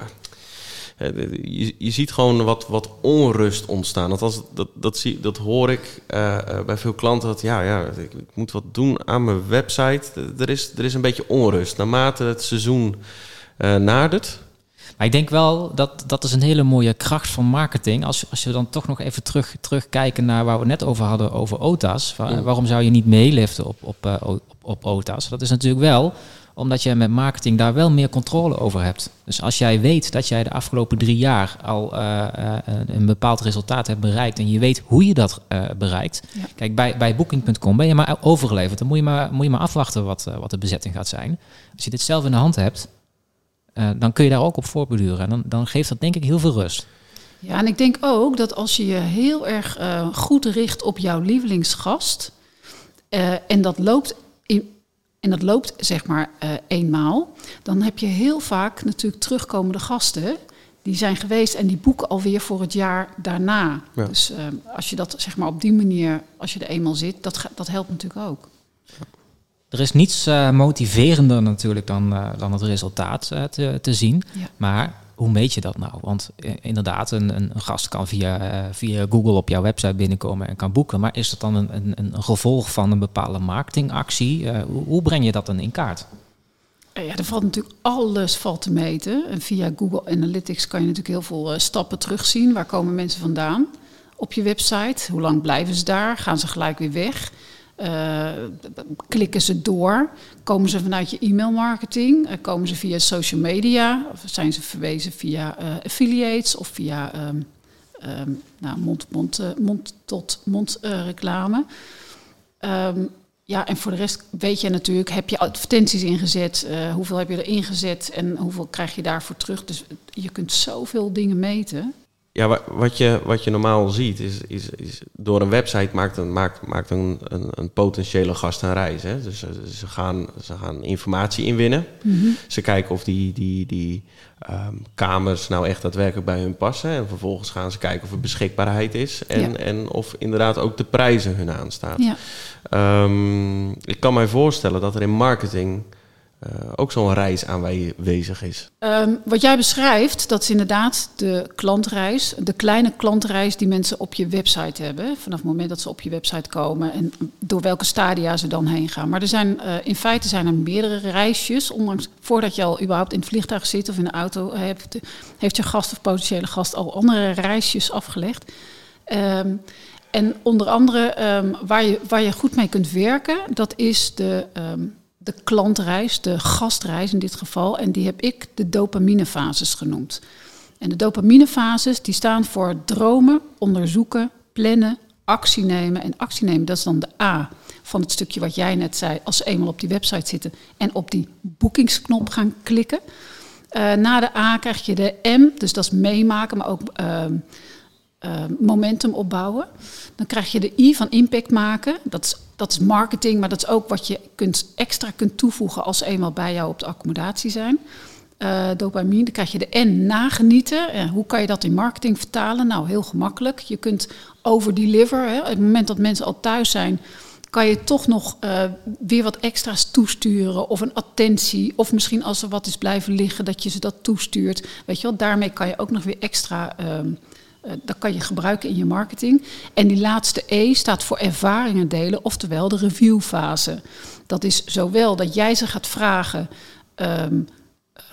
Je, je ziet gewoon wat, wat onrust ontstaan. Dat, als, dat, dat, zie, dat hoor ik uh, bij veel klanten. Dat ja, ja ik, ik, moet wat doen aan mijn website. Er is, er is een beetje onrust. Naarmate het seizoen uh, nadert, maar ik denk wel dat dat is een hele mooie kracht van marketing. Als, als je dan toch nog even terug, terugkijken naar waar we net over hadden, over OTA's. waarom zou je niet meeliften op, op, op, op OTA's? Dat is natuurlijk wel omdat je met marketing daar wel meer controle over hebt. Dus als jij weet dat jij de afgelopen drie jaar al uh, uh, een bepaald resultaat hebt bereikt en je weet hoe je dat uh, bereikt. Kijk, bij, bij Booking.com ben je maar overgeleverd. Dan moet je maar, moet je maar afwachten wat, wat de bezetting gaat zijn. Als je dit zelf in de hand hebt, dan kun je daar ook op voorbeduren. En dan, dan geeft dat denk ik heel veel rust. Ja, en ik denk ook dat als je je heel erg goed richt op jouw lievelingsgast. en dat loopt in, en dat loopt zeg maar uh, eenmaal, dan heb je heel vaak natuurlijk terugkomende gasten. Die zijn geweest en die boeken alweer voor het jaar daarna. Dus uh, als je dat zeg maar op die manier, als je er eenmaal zit, dat, dat helpt natuurlijk ook. Er is niets uh, motiverender natuurlijk dan, dan het resultaat te, te zien. Ja. Maar hoe meet je dat nou? Want eh, inderdaad, een, een, gast kan via, eh, via Google op jouw website binnenkomen en kan boeken. Maar is dat dan een, een, een gevolg van een bepaalde marketingactie? Hoe, hoe, breng je dat dan in kaart? Ja, er valt natuurlijk alles valt te meten. En via Google Analytics kan je natuurlijk heel veel stappen terugzien. Waar komen mensen vandaan op je website? Hoe lang blijven ze daar? Gaan ze gelijk weer weg? Uh, klikken ze door? Komen ze vanuit je e-mailmarketing? Uh, komen ze via social media? Of zijn ze verwezen via uh, affiliates of via um, um, nou, mond, mond, mond tot mond reclame? Um, ja, en voor de rest weet je natuurlijk, heb je advertenties ingezet? hoeveel heb je er ingezet en hoeveel krijg je daarvoor terug? Dus je kunt zoveel dingen meten. Ja, wat je, wat je normaal ziet is, is, is door een website maakt een, maakt, maakt een, een, een potentiële gast een reis. Hè? Dus ze gaan, ze gaan informatie inwinnen. Mm Ze kijken of die, die, die um, kamers nou echt daadwerkelijk bij hun passen. En vervolgens gaan ze kijken of er beschikbaarheid is. En, ja. en of inderdaad ook de prijzen hun aanstaan. Ja. Um, ik kan mij voorstellen dat er in marketing uh, ook zo'n reis aanwezig is. Um, wat jij beschrijft, dat is inderdaad de klantreis. De kleine klantreis die mensen op je website hebben. Vanaf het moment dat ze op je website komen en door welke stadia ze dan heen gaan. Maar er zijn, uh, in feite zijn er meerdere reisjes. Ondanks voordat je al überhaupt in het vliegtuig zit of in de auto hebt, heeft je gast of potentiële gast al andere reisjes afgelegd. Um, en onder andere um, waar, je, waar je goed mee kunt werken, dat is de de klantreis, de gastreis in dit geval. En die heb ik de dopaminefases genoemd. En de dopaminefases die staan voor dromen, onderzoeken, plannen, actie nemen. En actie nemen, dat is dan de A van het stukje wat jij net zei. Als ze eenmaal op die website zitten en op die boekingsknop gaan klikken. Uh, na de A krijg je de M, dus dat is meemaken, maar ook uh, uh, momentum opbouwen. Dan krijg je de I van impact maken. Dat is dat is marketing, maar dat is ook wat je kunt, extra kunt toevoegen als ze eenmaal bij jou op de accommodatie zijn. Uh, dopamine, dan krijg je de N nagenieten. Uh, hoe kan je dat in marketing vertalen? Nou, heel gemakkelijk. Je kunt overdeliver. Hè. Op het moment dat mensen al thuis zijn, kan je toch nog uh, weer wat extra's toesturen. Of een attentie. Of misschien als er wat is blijven liggen, dat je ze dat toestuurt. Weet je wel, daarmee kan je ook nog weer extra ehm, dat kan je gebruiken in je marketing. En die laatste E staat voor ervaringen delen, oftewel de reviewfase. Dat is zowel dat jij ze gaat vragen. Um,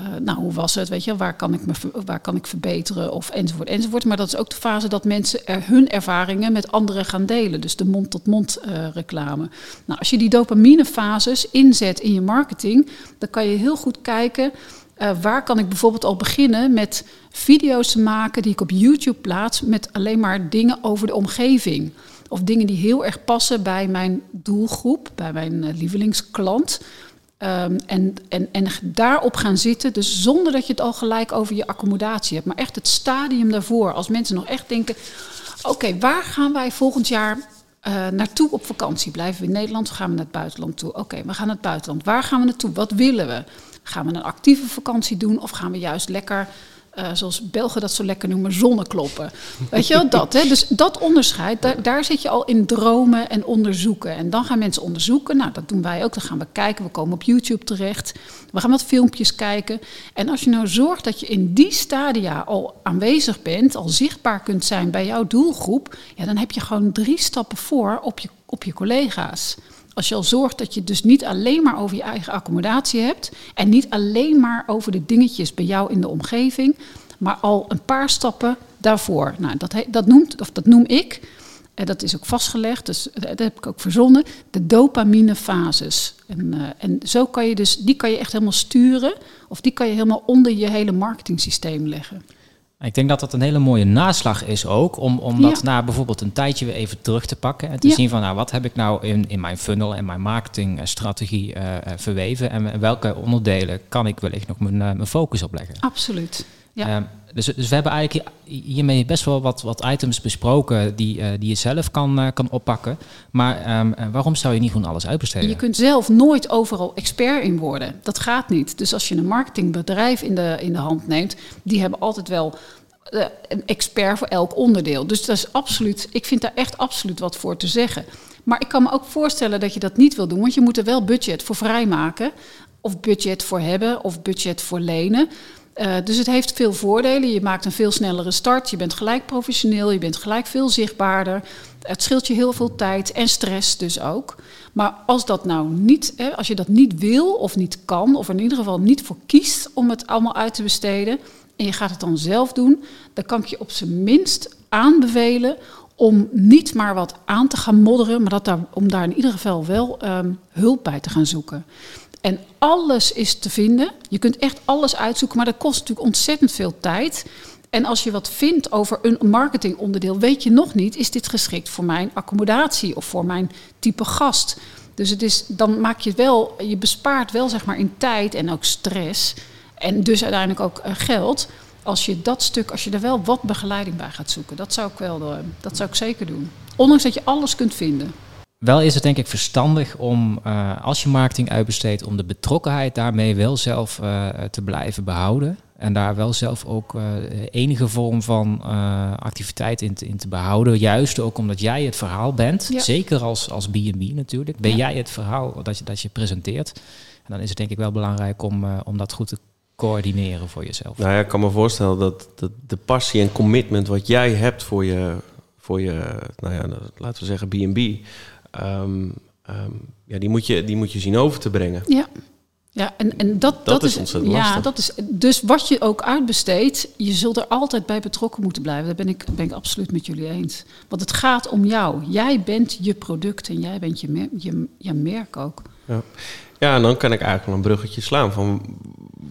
uh, nou, hoe was het? Weet je, waar kan ik me waar kan ik verbeteren? Of enzovoort, enzovoort. Maar dat is ook de fase dat mensen er hun ervaringen met anderen gaan delen. Dus de mond-tot-mond -mond, uh, reclame. Nou, als je die dopaminefases inzet in je marketing, dan kan je heel goed kijken uh, waar kan ik bijvoorbeeld al beginnen met video's te maken die ik op YouTube plaats met alleen maar dingen over de omgeving. Of dingen die heel erg passen bij mijn doelgroep, bij mijn uh, lievelingsklant. Um, en, en, en daarop gaan zitten, dus zonder dat je het al gelijk over je accommodatie hebt, maar echt het stadium daarvoor. Als mensen nog echt denken: oké, waar gaan wij volgend jaar uh, naartoe op vakantie? Blijven we in Nederland of gaan we naar het buitenland toe? Oké, we gaan naar het buitenland. Waar gaan we naartoe? Wat willen we? Gaan we een actieve vakantie doen of gaan we juist lekker uh, zoals Belgen dat zo lekker noemen, zonnekloppen. Weet je wel, dat. Hè? Dus dat onderscheid, daar, daar zit je al in dromen en onderzoeken. En dan gaan mensen onderzoeken. Nou, dat doen wij ook. Dan gaan we kijken. We komen op YouTube terecht. We gaan wat filmpjes kijken. En als je nou zorgt dat je in die stadia al aanwezig bent, al zichtbaar kunt zijn bij jouw doelgroep, ja, dan heb je gewoon drie stappen voor op je, op je collega's. Als je al zorgt dat je dus niet alleen maar over je eigen accommodatie hebt en niet alleen maar over de dingetjes bij jou in de omgeving, maar al een paar stappen daarvoor. Nou, dat, dat, noemt, of dat noem ik, en dat is ook vastgelegd, dus dat heb ik ook verzonnen, de dopaminefases. En, uh, en zo kan je dus, die kan je echt helemaal sturen, of die kan je helemaal onder je hele marketingsysteem leggen. Ik denk dat dat een hele mooie naslag is ook, om, om dat na bijvoorbeeld een tijdje weer even terug te pakken en te zien van nou, wat heb ik nou in, in mijn funnel en mijn marketingstrategie uh, verweven en welke onderdelen kan ik wellicht nog mijn, uh, mijn focus op leggen. Absoluut. Ja. Ehm, dus, dus we hebben eigenlijk hiermee best wel wat, wat items besproken die, uh, die je zelf kan, uh, kan oppakken. Maar um, waarom zou je niet gewoon alles uitbesteden? Je kunt zelf nooit overal expert in worden. Dat gaat niet. Dus als je een marketingbedrijf in de, in de hand neemt, die hebben altijd wel een expert voor elk onderdeel. Dus dat is absoluut, ik vind daar echt absoluut wat voor te zeggen. Maar ik kan me ook voorstellen dat je dat niet wil doen, want je moet er wel budget voor vrijmaken. Of budget voor hebben, of budget voor lenen. Uh, dus het heeft veel voordelen. Je maakt een veel snellere start. Je bent gelijk professioneel. Je bent gelijk veel zichtbaarder. Het scheelt je heel veel tijd en stress dus ook. Maar als dat nou niet, hè, als je dat niet wil of niet kan, of in ieder geval niet voor kiest om het allemaal uit te besteden, en je gaat het dan zelf doen, dan kan ik je op zijn minst aanbevelen om niet maar wat aan te gaan modderen, maar dat daar, om daar in ieder geval wel um, hulp bij te gaan zoeken. En alles is te vinden. Je kunt echt alles uitzoeken, maar dat kost natuurlijk ontzettend veel tijd. En als je wat vindt over een marketingonderdeel, weet je nog niet, is dit geschikt voor mijn accommodatie of voor mijn type gast. Dus het is, dan maak je wel, je bespaart wel zeg maar in tijd en ook stress. En dus uiteindelijk ook uh, geld. Als je dat stuk, als je er wel wat begeleiding bij gaat zoeken. Dat zou ik wel, uh, dat zou ik zeker doen. Ondanks dat je alles kunt vinden. Wel is het denk ik verstandig om, uh, als je marketing uitbesteedt, om de betrokkenheid daarmee wel zelf uh, te blijven behouden. En daar wel zelf ook uh, enige vorm van activiteit in te, in te, behouden. Juist ook omdat jij het verhaal bent. Ja. Zeker als, als B&B natuurlijk. Ben ja. jij het verhaal dat je, dat je presenteert. En dan is het denk ik wel belangrijk om, om dat goed te coördineren voor jezelf. Nou ja, ik kan me voorstellen dat, dat de passie en commitment wat jij hebt voor je, voor je nou ja, laten we zeggen B&B... Um, um, ja, die, moet je, die moet je zien over te brengen. Ja, ja en, en dat, dat, dat is, is ontzettend ja, lastig. dat is, dus wat je ook uitbesteedt, je zult er altijd bij betrokken moeten blijven. Daar ben ik, ben ik absoluut met jullie eens. Want het gaat om jou. Jij bent je product en jij bent je, je, je merk ook. Ja. ja, en dan kan ik eigenlijk wel een bruggetje slaan van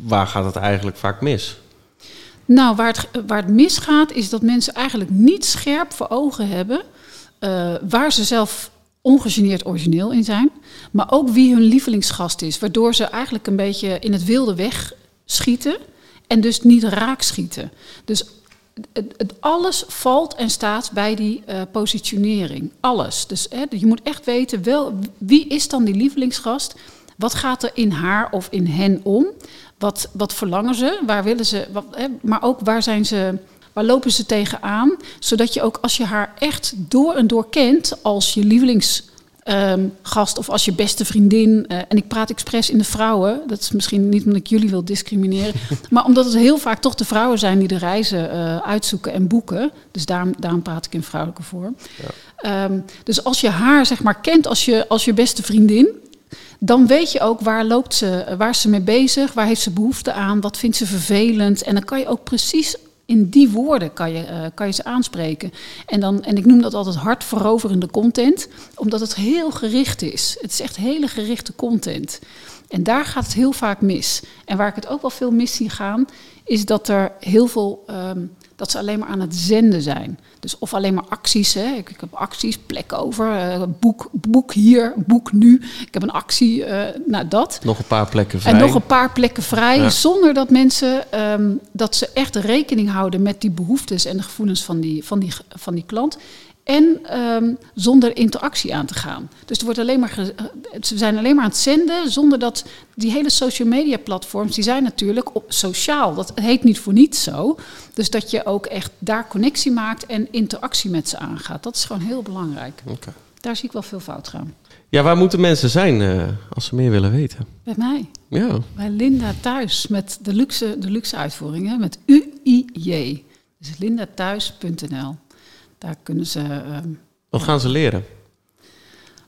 waar gaat het eigenlijk vaak mis? Nou, waar het, waar het misgaat is dat mensen eigenlijk niet scherp voor ogen hebben uh, waar ze zelf ongegeneerd origineel in zijn, maar ook wie hun lievelingsgast is, waardoor ze eigenlijk een beetje in het wilde weg schieten en dus niet raak schieten. Dus het, het alles valt en staat bij die uh, positionering. Alles. Dus hè, je moet echt weten wel, wie is dan die lievelingsgast? Wat gaat er in haar of in hen om? Wat, wat verlangen ze? Waar willen ze? Wat, hè, maar ook waar zijn ze Waar lopen ze tegenaan? Zodat je ook als je haar echt door en door kent als je lievelingsgast um, of als je beste vriendin. Uh, en ik praat expres in de vrouwen. Dat is misschien niet omdat ik jullie wil discrimineren. [LAUGHS] maar omdat het heel vaak toch de vrouwen zijn die de reizen uh, uitzoeken en boeken. Dus daarom, daarom praat ik in vrouwelijke vorm. Ja. Um, dus als je haar zeg maar kent als je, als je beste vriendin. Dan weet je ook waar loopt ze, waar is ze mee bezig, waar heeft ze behoefte aan, wat vindt ze vervelend. En dan kan je ook precies in die woorden kan je, uh, kan je ze aanspreken. En, dan, en ik noem dat altijd hartveroverende content, omdat het heel gericht is. Het is echt hele gerichte content. En daar gaat het heel vaak mis. En waar ik het ook wel veel mis zie gaan, is dat er heel veel. Um, dat ze alleen maar aan het zenden zijn. Dus of alleen maar acties. Hè. Ik, ik heb acties, plek over, uh, boek, boek hier, boek nu. Ik heb een actie, uh, nou dat. Nog een paar plekken vrij. En nog een paar plekken vrij. Ja. Zonder dat mensen, um, dat ze echt rekening houden met die behoeftes en de gevoelens van die, van die, van die klant. En ehm, zonder interactie aan te gaan. Dus er wordt alleen maar eh, ze zijn alleen maar aan het zenden zonder dat die hele social media platforms, die zijn natuurlijk op sociaal. Dat heet niet voor niets zo. Dus dat je ook echt daar connectie maakt en interactie met ze aangaat. Dat is gewoon heel belangrijk. Oké. Daar zie ik wel veel fout gaan. Ja, waar moeten mensen zijn eh, als ze meer willen weten? Bij mij, Ja, bij Linda thuis met de luxe, de luxe uitvoeringen met UIJ. Dus lindathuis.nl. Daar kunnen ze ehm, wat gaan ze leren?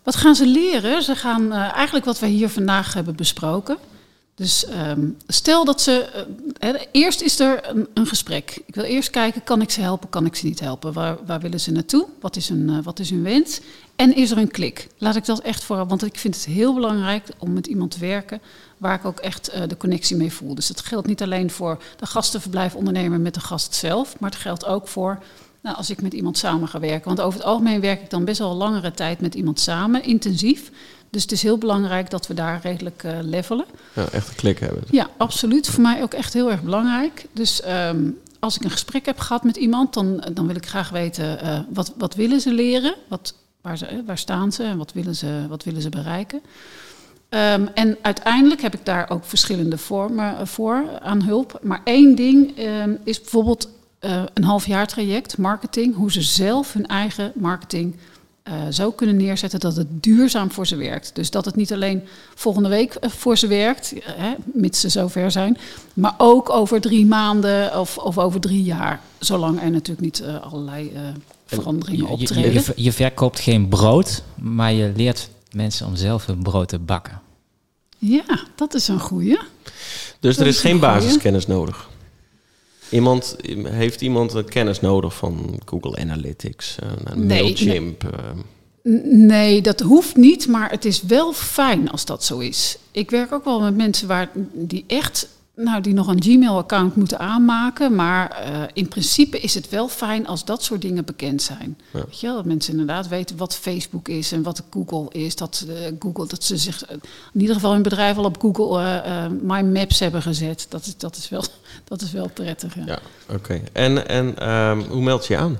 Wat gaan ze leren? Ze gaan eh, eigenlijk wat we hier vandaag hebben besproken. Dus ehm, stel dat ze. eh, hè, eerst is er een, een gesprek. Ik wil eerst kijken: kan ik ze helpen, kan ik ze niet helpen? Waar, waar willen ze naartoe? Wat is, hun, eh, wat is hun wens? En is er een klik? Laat ik dat echt voor. Want ik vind het heel belangrijk om met iemand te werken waar ik ook echt eh, de connectie mee voel. Dus het geldt niet alleen voor de gastenverblijfondernemer met de gast zelf, maar het geldt ook voor nou, als ik met iemand samen ga werken. Want over het algemeen werk ik dan best wel langere tijd met iemand samen, intensief. Dus het is heel belangrijk dat we daar redelijk eh, levelen. Ja, echt een klik hebben. Ja, absoluut. Voor mij ook echt heel erg belangrijk. Dus ehm, als ik een gesprek heb gehad met iemand, dan, dan wil ik graag weten eh, wat, wat willen ze leren? Wat, waar, ze, eh, waar staan ze en wat willen ze, wat willen ze bereiken? Ehm, en uiteindelijk heb ik daar ook verschillende vormen voor aan hulp. Maar één ding ehm, is bijvoorbeeld eh, een halfjaartraject, marketing, hoe ze zelf hun eigen marketing eh, zo kunnen neerzetten dat het duurzaam voor ze werkt. Dus dat het niet alleen volgende week eh, voor ze werkt, hè, mits ze zover zijn, maar ook over drie maanden of, of over drie jaar. Zolang er natuurlijk niet allerlei eh, veranderingen je, optreden. je, je verkoopt geen brood, maar je leert mensen om zelf hun brood te bakken. Ja, dat is een goeie. Dus er is is geen basiskennis nodig. Iemand, heeft iemand kennis nodig van Google Analytics, een Nee, Mailchimp? eh, N- Nee, dat hoeft niet, maar het is wel fijn als dat zo is. Ik werk ook wel met mensen waar, die echt, nou, die nog een Gmail-account moeten aanmaken. Maar eh, in principe is het wel fijn als dat soort dingen bekend zijn. Ja. Weet je wel, dat mensen inderdaad weten wat Facebook is en wat Google is. Dat eh, Google, dat ze zich eh, in ieder geval hun bedrijf al op Google My Maps hebben gezet. Dat is, dat is, wel, [LAUGHS] dat is wel prettig. Ja. Ja, oké. En, en ehm, hoe meld je je aan?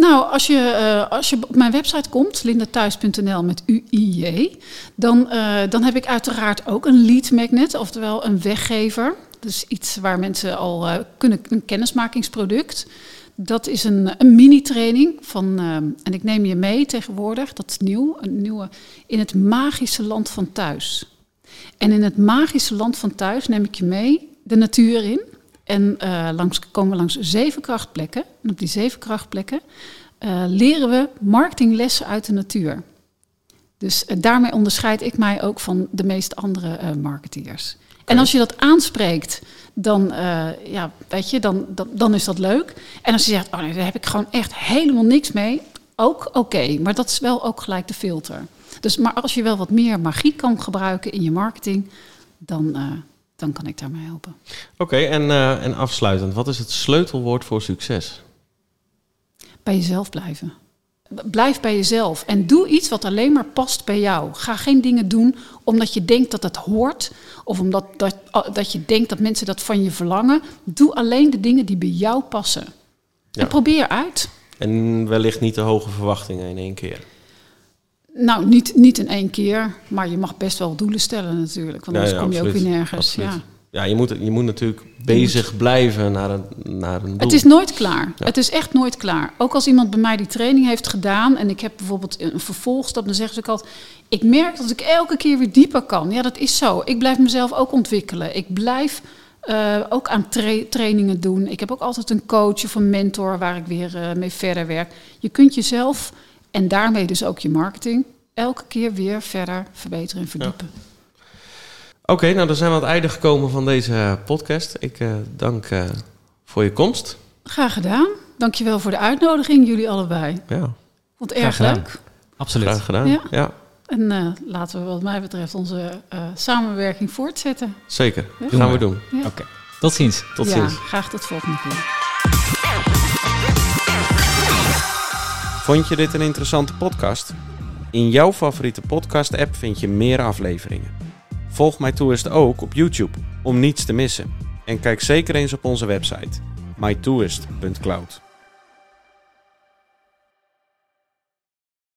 Nou, als je, eh, als je op mijn website komt, lindathuis.nl met UIJ, dan, eh, dan heb ik uiteraard ook een lead magnet, oftewel een weggever. Dus iets waar mensen al eh, kunnen, een kennismakingsproduct. Dat is een, een mini-training van, en ik neem je mee tegenwoordig, dat is nieuw, een nieuwe, in het magische land van thuis. En in het magische land van thuis neem ik je mee de natuur in. En eh, langs, komen we langs zeven krachtplekken. En op die zeven krachtplekken eh, leren we marketinglessen uit de natuur. Dus eh, daarmee onderscheid ik mij ook van de meeste andere marketeers. En als je dat aanspreekt, dan, ja, weet je, dan, dan, dan is dat leuk. En als je zegt, oh nee, daar heb ik gewoon echt helemaal niks mee, ook oké. Maar dat is wel ook gelijk de filter. Dus, maar als je wel wat meer magie kan gebruiken in je marketing, dan, dan kan ik daarmee helpen. Oké, en, eh, en afsluitend, wat is het sleutelwoord voor succes? Bij jezelf blijven. Blijf bij jezelf en doe iets wat alleen maar past bij jou. Ga geen dingen doen omdat je denkt dat het hoort of omdat dat, dat je denkt dat mensen dat van je verlangen. Doe alleen de dingen die bij jou passen. Ja. En probeer uit. En wellicht niet te hoge verwachtingen in één keer. Nou, niet, niet in één keer, maar je mag best wel doelen stellen natuurlijk. Want anders ja, kom je ook weer nergens. Absoluut. Ja. Ja, je moet, je moet natuurlijk bezig blijven naar een, naar een doel. Het is nooit klaar. Ja. Het is echt nooit klaar. Ook als iemand bij mij die training heeft gedaan en ik heb bijvoorbeeld een vervolgstap, dan zeggen ze ook altijd: Ik merk dat ik elke keer weer dieper kan. Ja, dat is zo. Ik blijf mezelf ook ontwikkelen. Ik blijf eh, ook aan tra- trainingen doen. Ik heb ook altijd een coach of een mentor waar ik weer eh, mee verder werk. Je kunt jezelf en daarmee dus ook je marketing elke keer weer verder verbeteren en verdiepen. Oké, nou dan zijn we aan het einde gekomen van deze eh, podcast. Ik eh, dank eh, voor je komst. Graag gedaan. Dankjewel voor de uitnodiging, jullie allebei. Ja, Vond erg leuk. Absoluut. graag gedaan. Ja. Ja, En eh, laten we wat mij betreft onze eh, samenwerking voortzetten. zeker. Ja. Gaan we doen. Ja. Oké, tot ziens. Tot ja, ziens. graag tot volgende keer. Vond je dit een interessante podcast? In jouw favoriete podcast-app vind je meer afleveringen. Volg Tourist ook op YouTube om niets te missen. En kijk zeker eens op onze website mytourist.cloud.